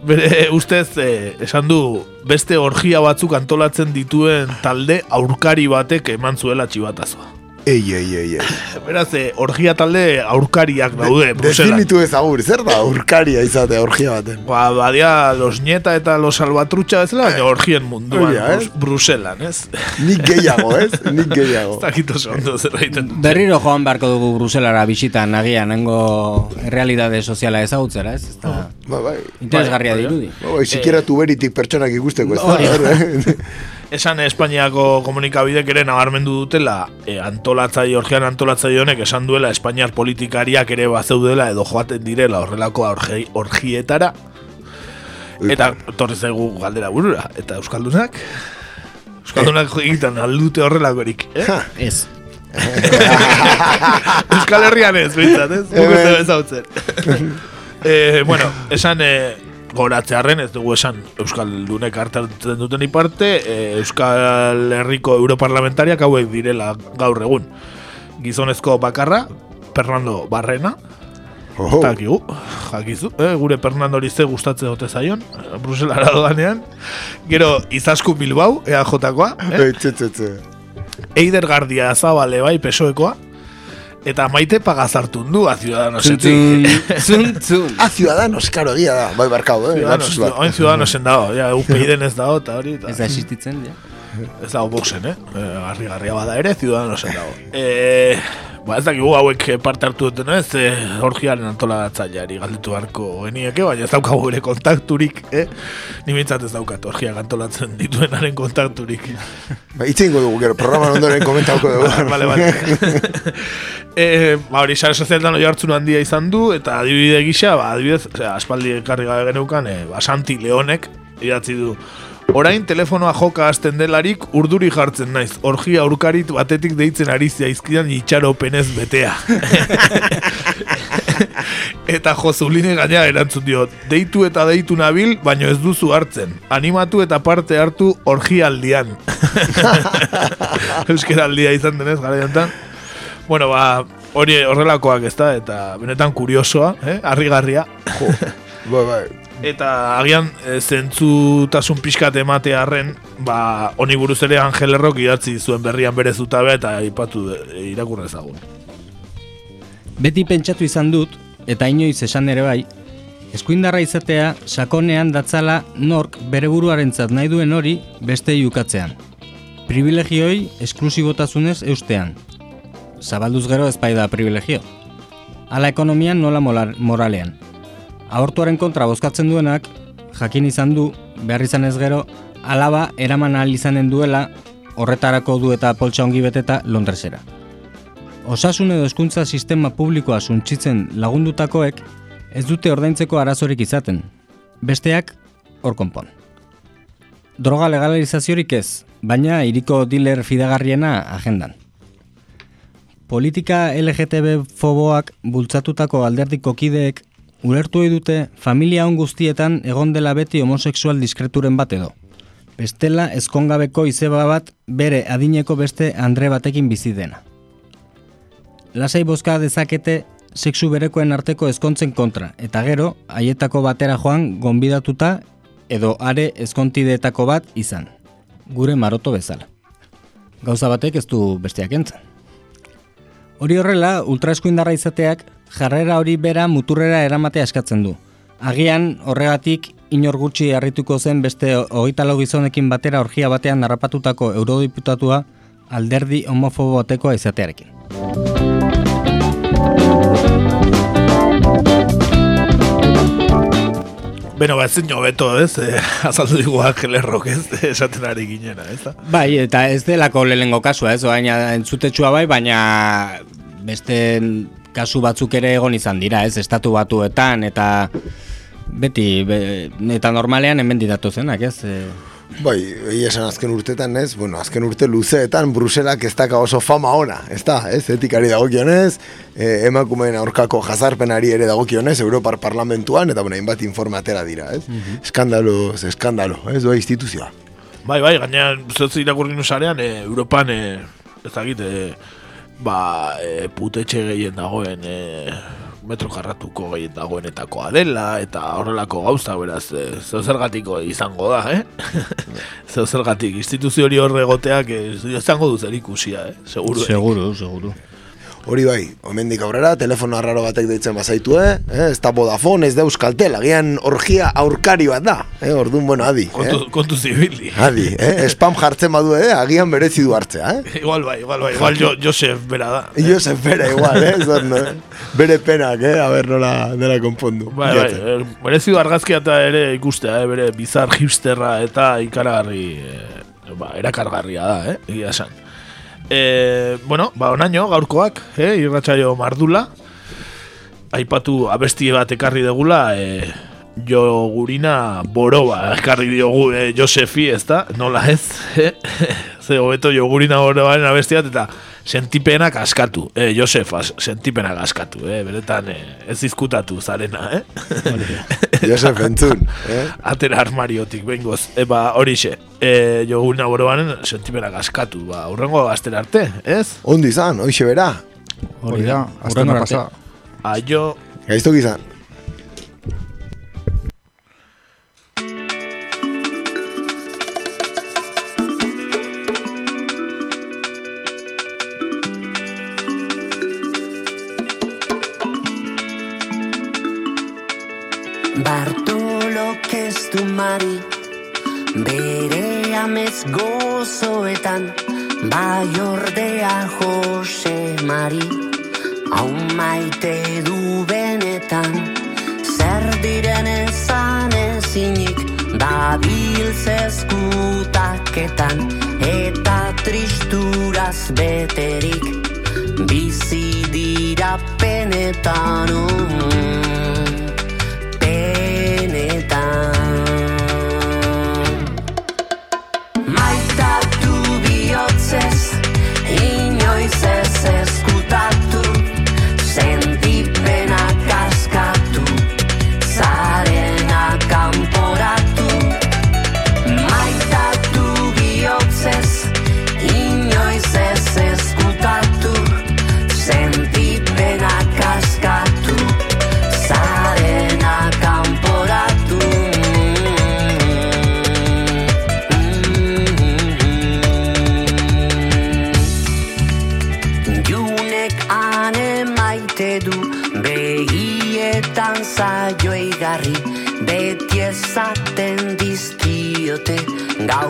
bere ustez, e, esan du, beste orgia batzuk antolatzen dituen talde aurkari batek eman zuela txibatazoa. Ei, ei, ei, ei. Beraz, eh, orgia talde aurkariak daude, Bruselan. Definitu ezagur, zer da aurkaria izate orgia baten? Ba, badia los nieta eta los albatrutxa bezala, baina orgien munduan, Hori da, eh? Brus- Bruselan, ez? Nik gehiago, ez? Nik gehiago. Ez dakit oso ondo zer egiten. Berriro joan beharko dugu Bruselara bisitan agian, nengo errealidade soziala ezagutzera, ez? Ez da Ba, bai. interesgarria Bai, dirudi. Ba, bai, sikiera tuberitik pertsonak ikusteko, ez da. Esan Espainiako komunikabidek ere nabarmendu dutela e, antolatzaile, orgian antolatzaile honek esan duela Espainiar politikariak ere bazeudela edo joaten direla horrelako orgi, orgietara eta torri zaigu galdera burura eta Euskaldunak Euskaldunak egiten aldute horrelakorik eh? Ez. Euskal Herrian ez, bintzat, ez? Guk ez dugu ezautzen. eh, bueno, esan eh, goratzearen, ez dugu esan Euskaldunek hartzen duten iparte, eh, Euskal Herriko Europarlamentariak hauek direla gaur egun. Gizonezko bakarra, Fernando Barrena, Oh, Eta akigu, jakizu, eh, gure Fernando ze gustatzen dute zaion, eh, Bruselara doanean. Gero, Izasku Bilbao, EAJ-koa, eh? Eider Gardia Zabale bai pesoekoa eta maite pagazartun du a Ciudadanos Zuntzun, zuntzun. Ah, Ciudadanos, karo, egia da. Bai, barkau, eh? Ciudadanos, oin Ciudadanosen dago, ja, UPyDen ez dago, eta hori, Ez da existitzen, ja. Ez dago boxen, eh? eh garri garria bada ere, Ciudadanosen dago. Eh, ba, ez dakigu hauek parte hartu duten ez, eh, orgiaren antoladatzaileari galdetu beharko genieke, baina ez daukagu ere kontakturik, eh? Ni bintzat ez daukat orgiak antolatzen dituenaren kontakturik. Ba, itzein dugu, gero, programan ondoren komentauko dugu. vale, vale. e, ba, hori sare sozialetan oi hartzun handia izan du, eta adibide gisa, ba, adibidez, osea, aspaldi ekarri gabe geneukan, e, ba, Santi Leonek, idatzi du, Orain telefonoa joka hasten delarik urduri jartzen naiz. Orgia aurkarit batetik deitzen ari zaizkidan itxaropenez betea. eta Josuline gaina erantzun dio, deitu eta deitu nabil, baino ez duzu hartzen. Animatu eta parte hartu orgialdian. Euskera aldia izan denez, gara jontan. Bueno, ba, hori horrelakoak ez da, eta benetan kuriosoa, eh? Arrigarria. Bai, bai. Eta agian e, zentzutasun pixkat ematearren, ba, honi buruz ere Angel Errok idatzi zuen berrian bere zutabea eta ipatu e, irakurre ezagun. Beti pentsatu izan dut, eta inoiz esan ere bai, eskuindarra izatea sakonean datzala nork bere buruarentzat nahi duen hori beste ukatzean. Privilegioi esklusibotasunez eustean. Zabalduz gero ezpai da privilegio. Ala ekonomian nola molar- moralean. Abortuaren kontra bozkatzen duenak, jakin izan du, behar izan ez gero, alaba eraman ahal izanen duela, horretarako du eta poltsa ongi beteta Londresera. Osasun edo hezkuntza sistema publikoa suntsitzen lagundutakoek ez dute ordaintzeko arazorik izaten. Besteak hor konpon. Droga legalizaziorik ez, baina iriko dealer fidagarriena agendan. Politika LGTB foboak bultzatutako alderdiko kideek ulertu ohi dute familia on guztietan egon dela beti homosexual diskreturen bat edo. Bestela ezkongabeko izeba bat bere adineko beste andre batekin bizi dena. Lasai bozka dezakete sexu berekoen arteko ezkontzen kontra, eta gero, haietako batera joan gonbidatuta edo are ezkontideetako bat izan. Gure maroto bezala. Gauza batek ez du besteak entzan. Hori horrela, ultraeskuindarra izateak jarrera hori bera muturrera eramatea eskatzen du. Agian horregatik inor gutxi harrituko zen beste hogeita lau gizonekin batera orgia batean harrapatutako eurodiputatua alderdi homofobo batekoa izatearekin. Beno, ba, ezin hobeto, ez? Eh, azaldu digu Angelerrok, ez? Esaten ari ginena, ez da? Bai, eta ez delako lehengo kasua, ez? Baina entzutetsua bai, baina beste kasu batzuk ere egon izan dira, ez? Estatu batuetan, eta beti, be, eta normalean hemen didatu zenak, ez? E, Bai, egia esan azken urtetan, ez? Bueno, azken urte luzeetan Bruselak ez daka oso fama ona, ez da, ez? Etikari dagokionez, eh, emakumeen aurkako jazarpenari ere dagokionez, Europar Parlamentuan, eta bueno, hainbat informatera dira, ez? Mhm. Eskandalo, eskandalo, ez? Doa instituzioa. Bai, bai, gainean, zutzi irakurri nusarean, e, Europan, e, ez dakit, e, ba, e, putetxe gehien dagoen, e, metro karratuko gehien dagoenetakoa dela, eta horrelako gauza, beraz, e, zeu zergatiko izango da, eh? zeu zergatik, instituzio hori horre egoteak, e, izango du zer ikusia, eh? Seguru. Seguru, seguru. Hori bai, omendik aurrera, telefono arraro batek deitzen bazaitu, eh? eh? Ez da Vodafone, ez da Euskaltel, agian orgia aurkari bat da, eh? Orduan, bueno, adi. Kontu, eh? kontu zibili. Adi, eh? Spam jartzen badu, eh? Agian berezi du hartzea, eh? igual bai, igual bai, igual jo, Josef bera da. Josef bera igual, eh? Zor, no? Bere penak, eh? A ber, nola, nola konpondu. Bai, bai, eh, merezi du argazkia eta ere ikustea, eh? Bere bizar hipsterra eta ikaragarri, eh, ba, erakargarria da, eh? Egia esan. E, bueno, ba, onaino, gaurkoak, eh, irratsaio mardula. Aipatu abesti bat ekarri degula, e, jo gurina boroba ekarri diogu e, Josefi, ez da? Nola ez? Eh? Ze hobeto jo gurina borobaren abesti bat, eta sentipenak askatu, eh, Josefa, sentipenak askatu, eh, beretan eh, ez izkutatu zarena, eh? Josef entzun, eh? Atera armariotik, bengoz, eba horixe, eh, jo gurina borobaren sentipenak askatu, ba, urrengo astera arte, ez? Ondi izan, hoixe bera. Hori da, aztena pasa. Aio, Gaiztok izan. Bartolok ez du mari. Bere amez gozoetan Bai ordea Jose Mari. Hau maite du benetan Zer diren ezan ezinik Dabil zezkutaketan Eta tristuraz beterik. Bizi dira penetan oh.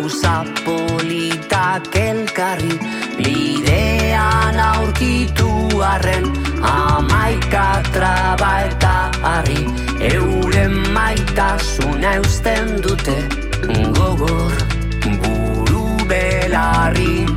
Gauza politak elkarri Bidean aurkitu arren Amaika traba eta harri. Euren maitasuna eusten dute Gogor buru belarri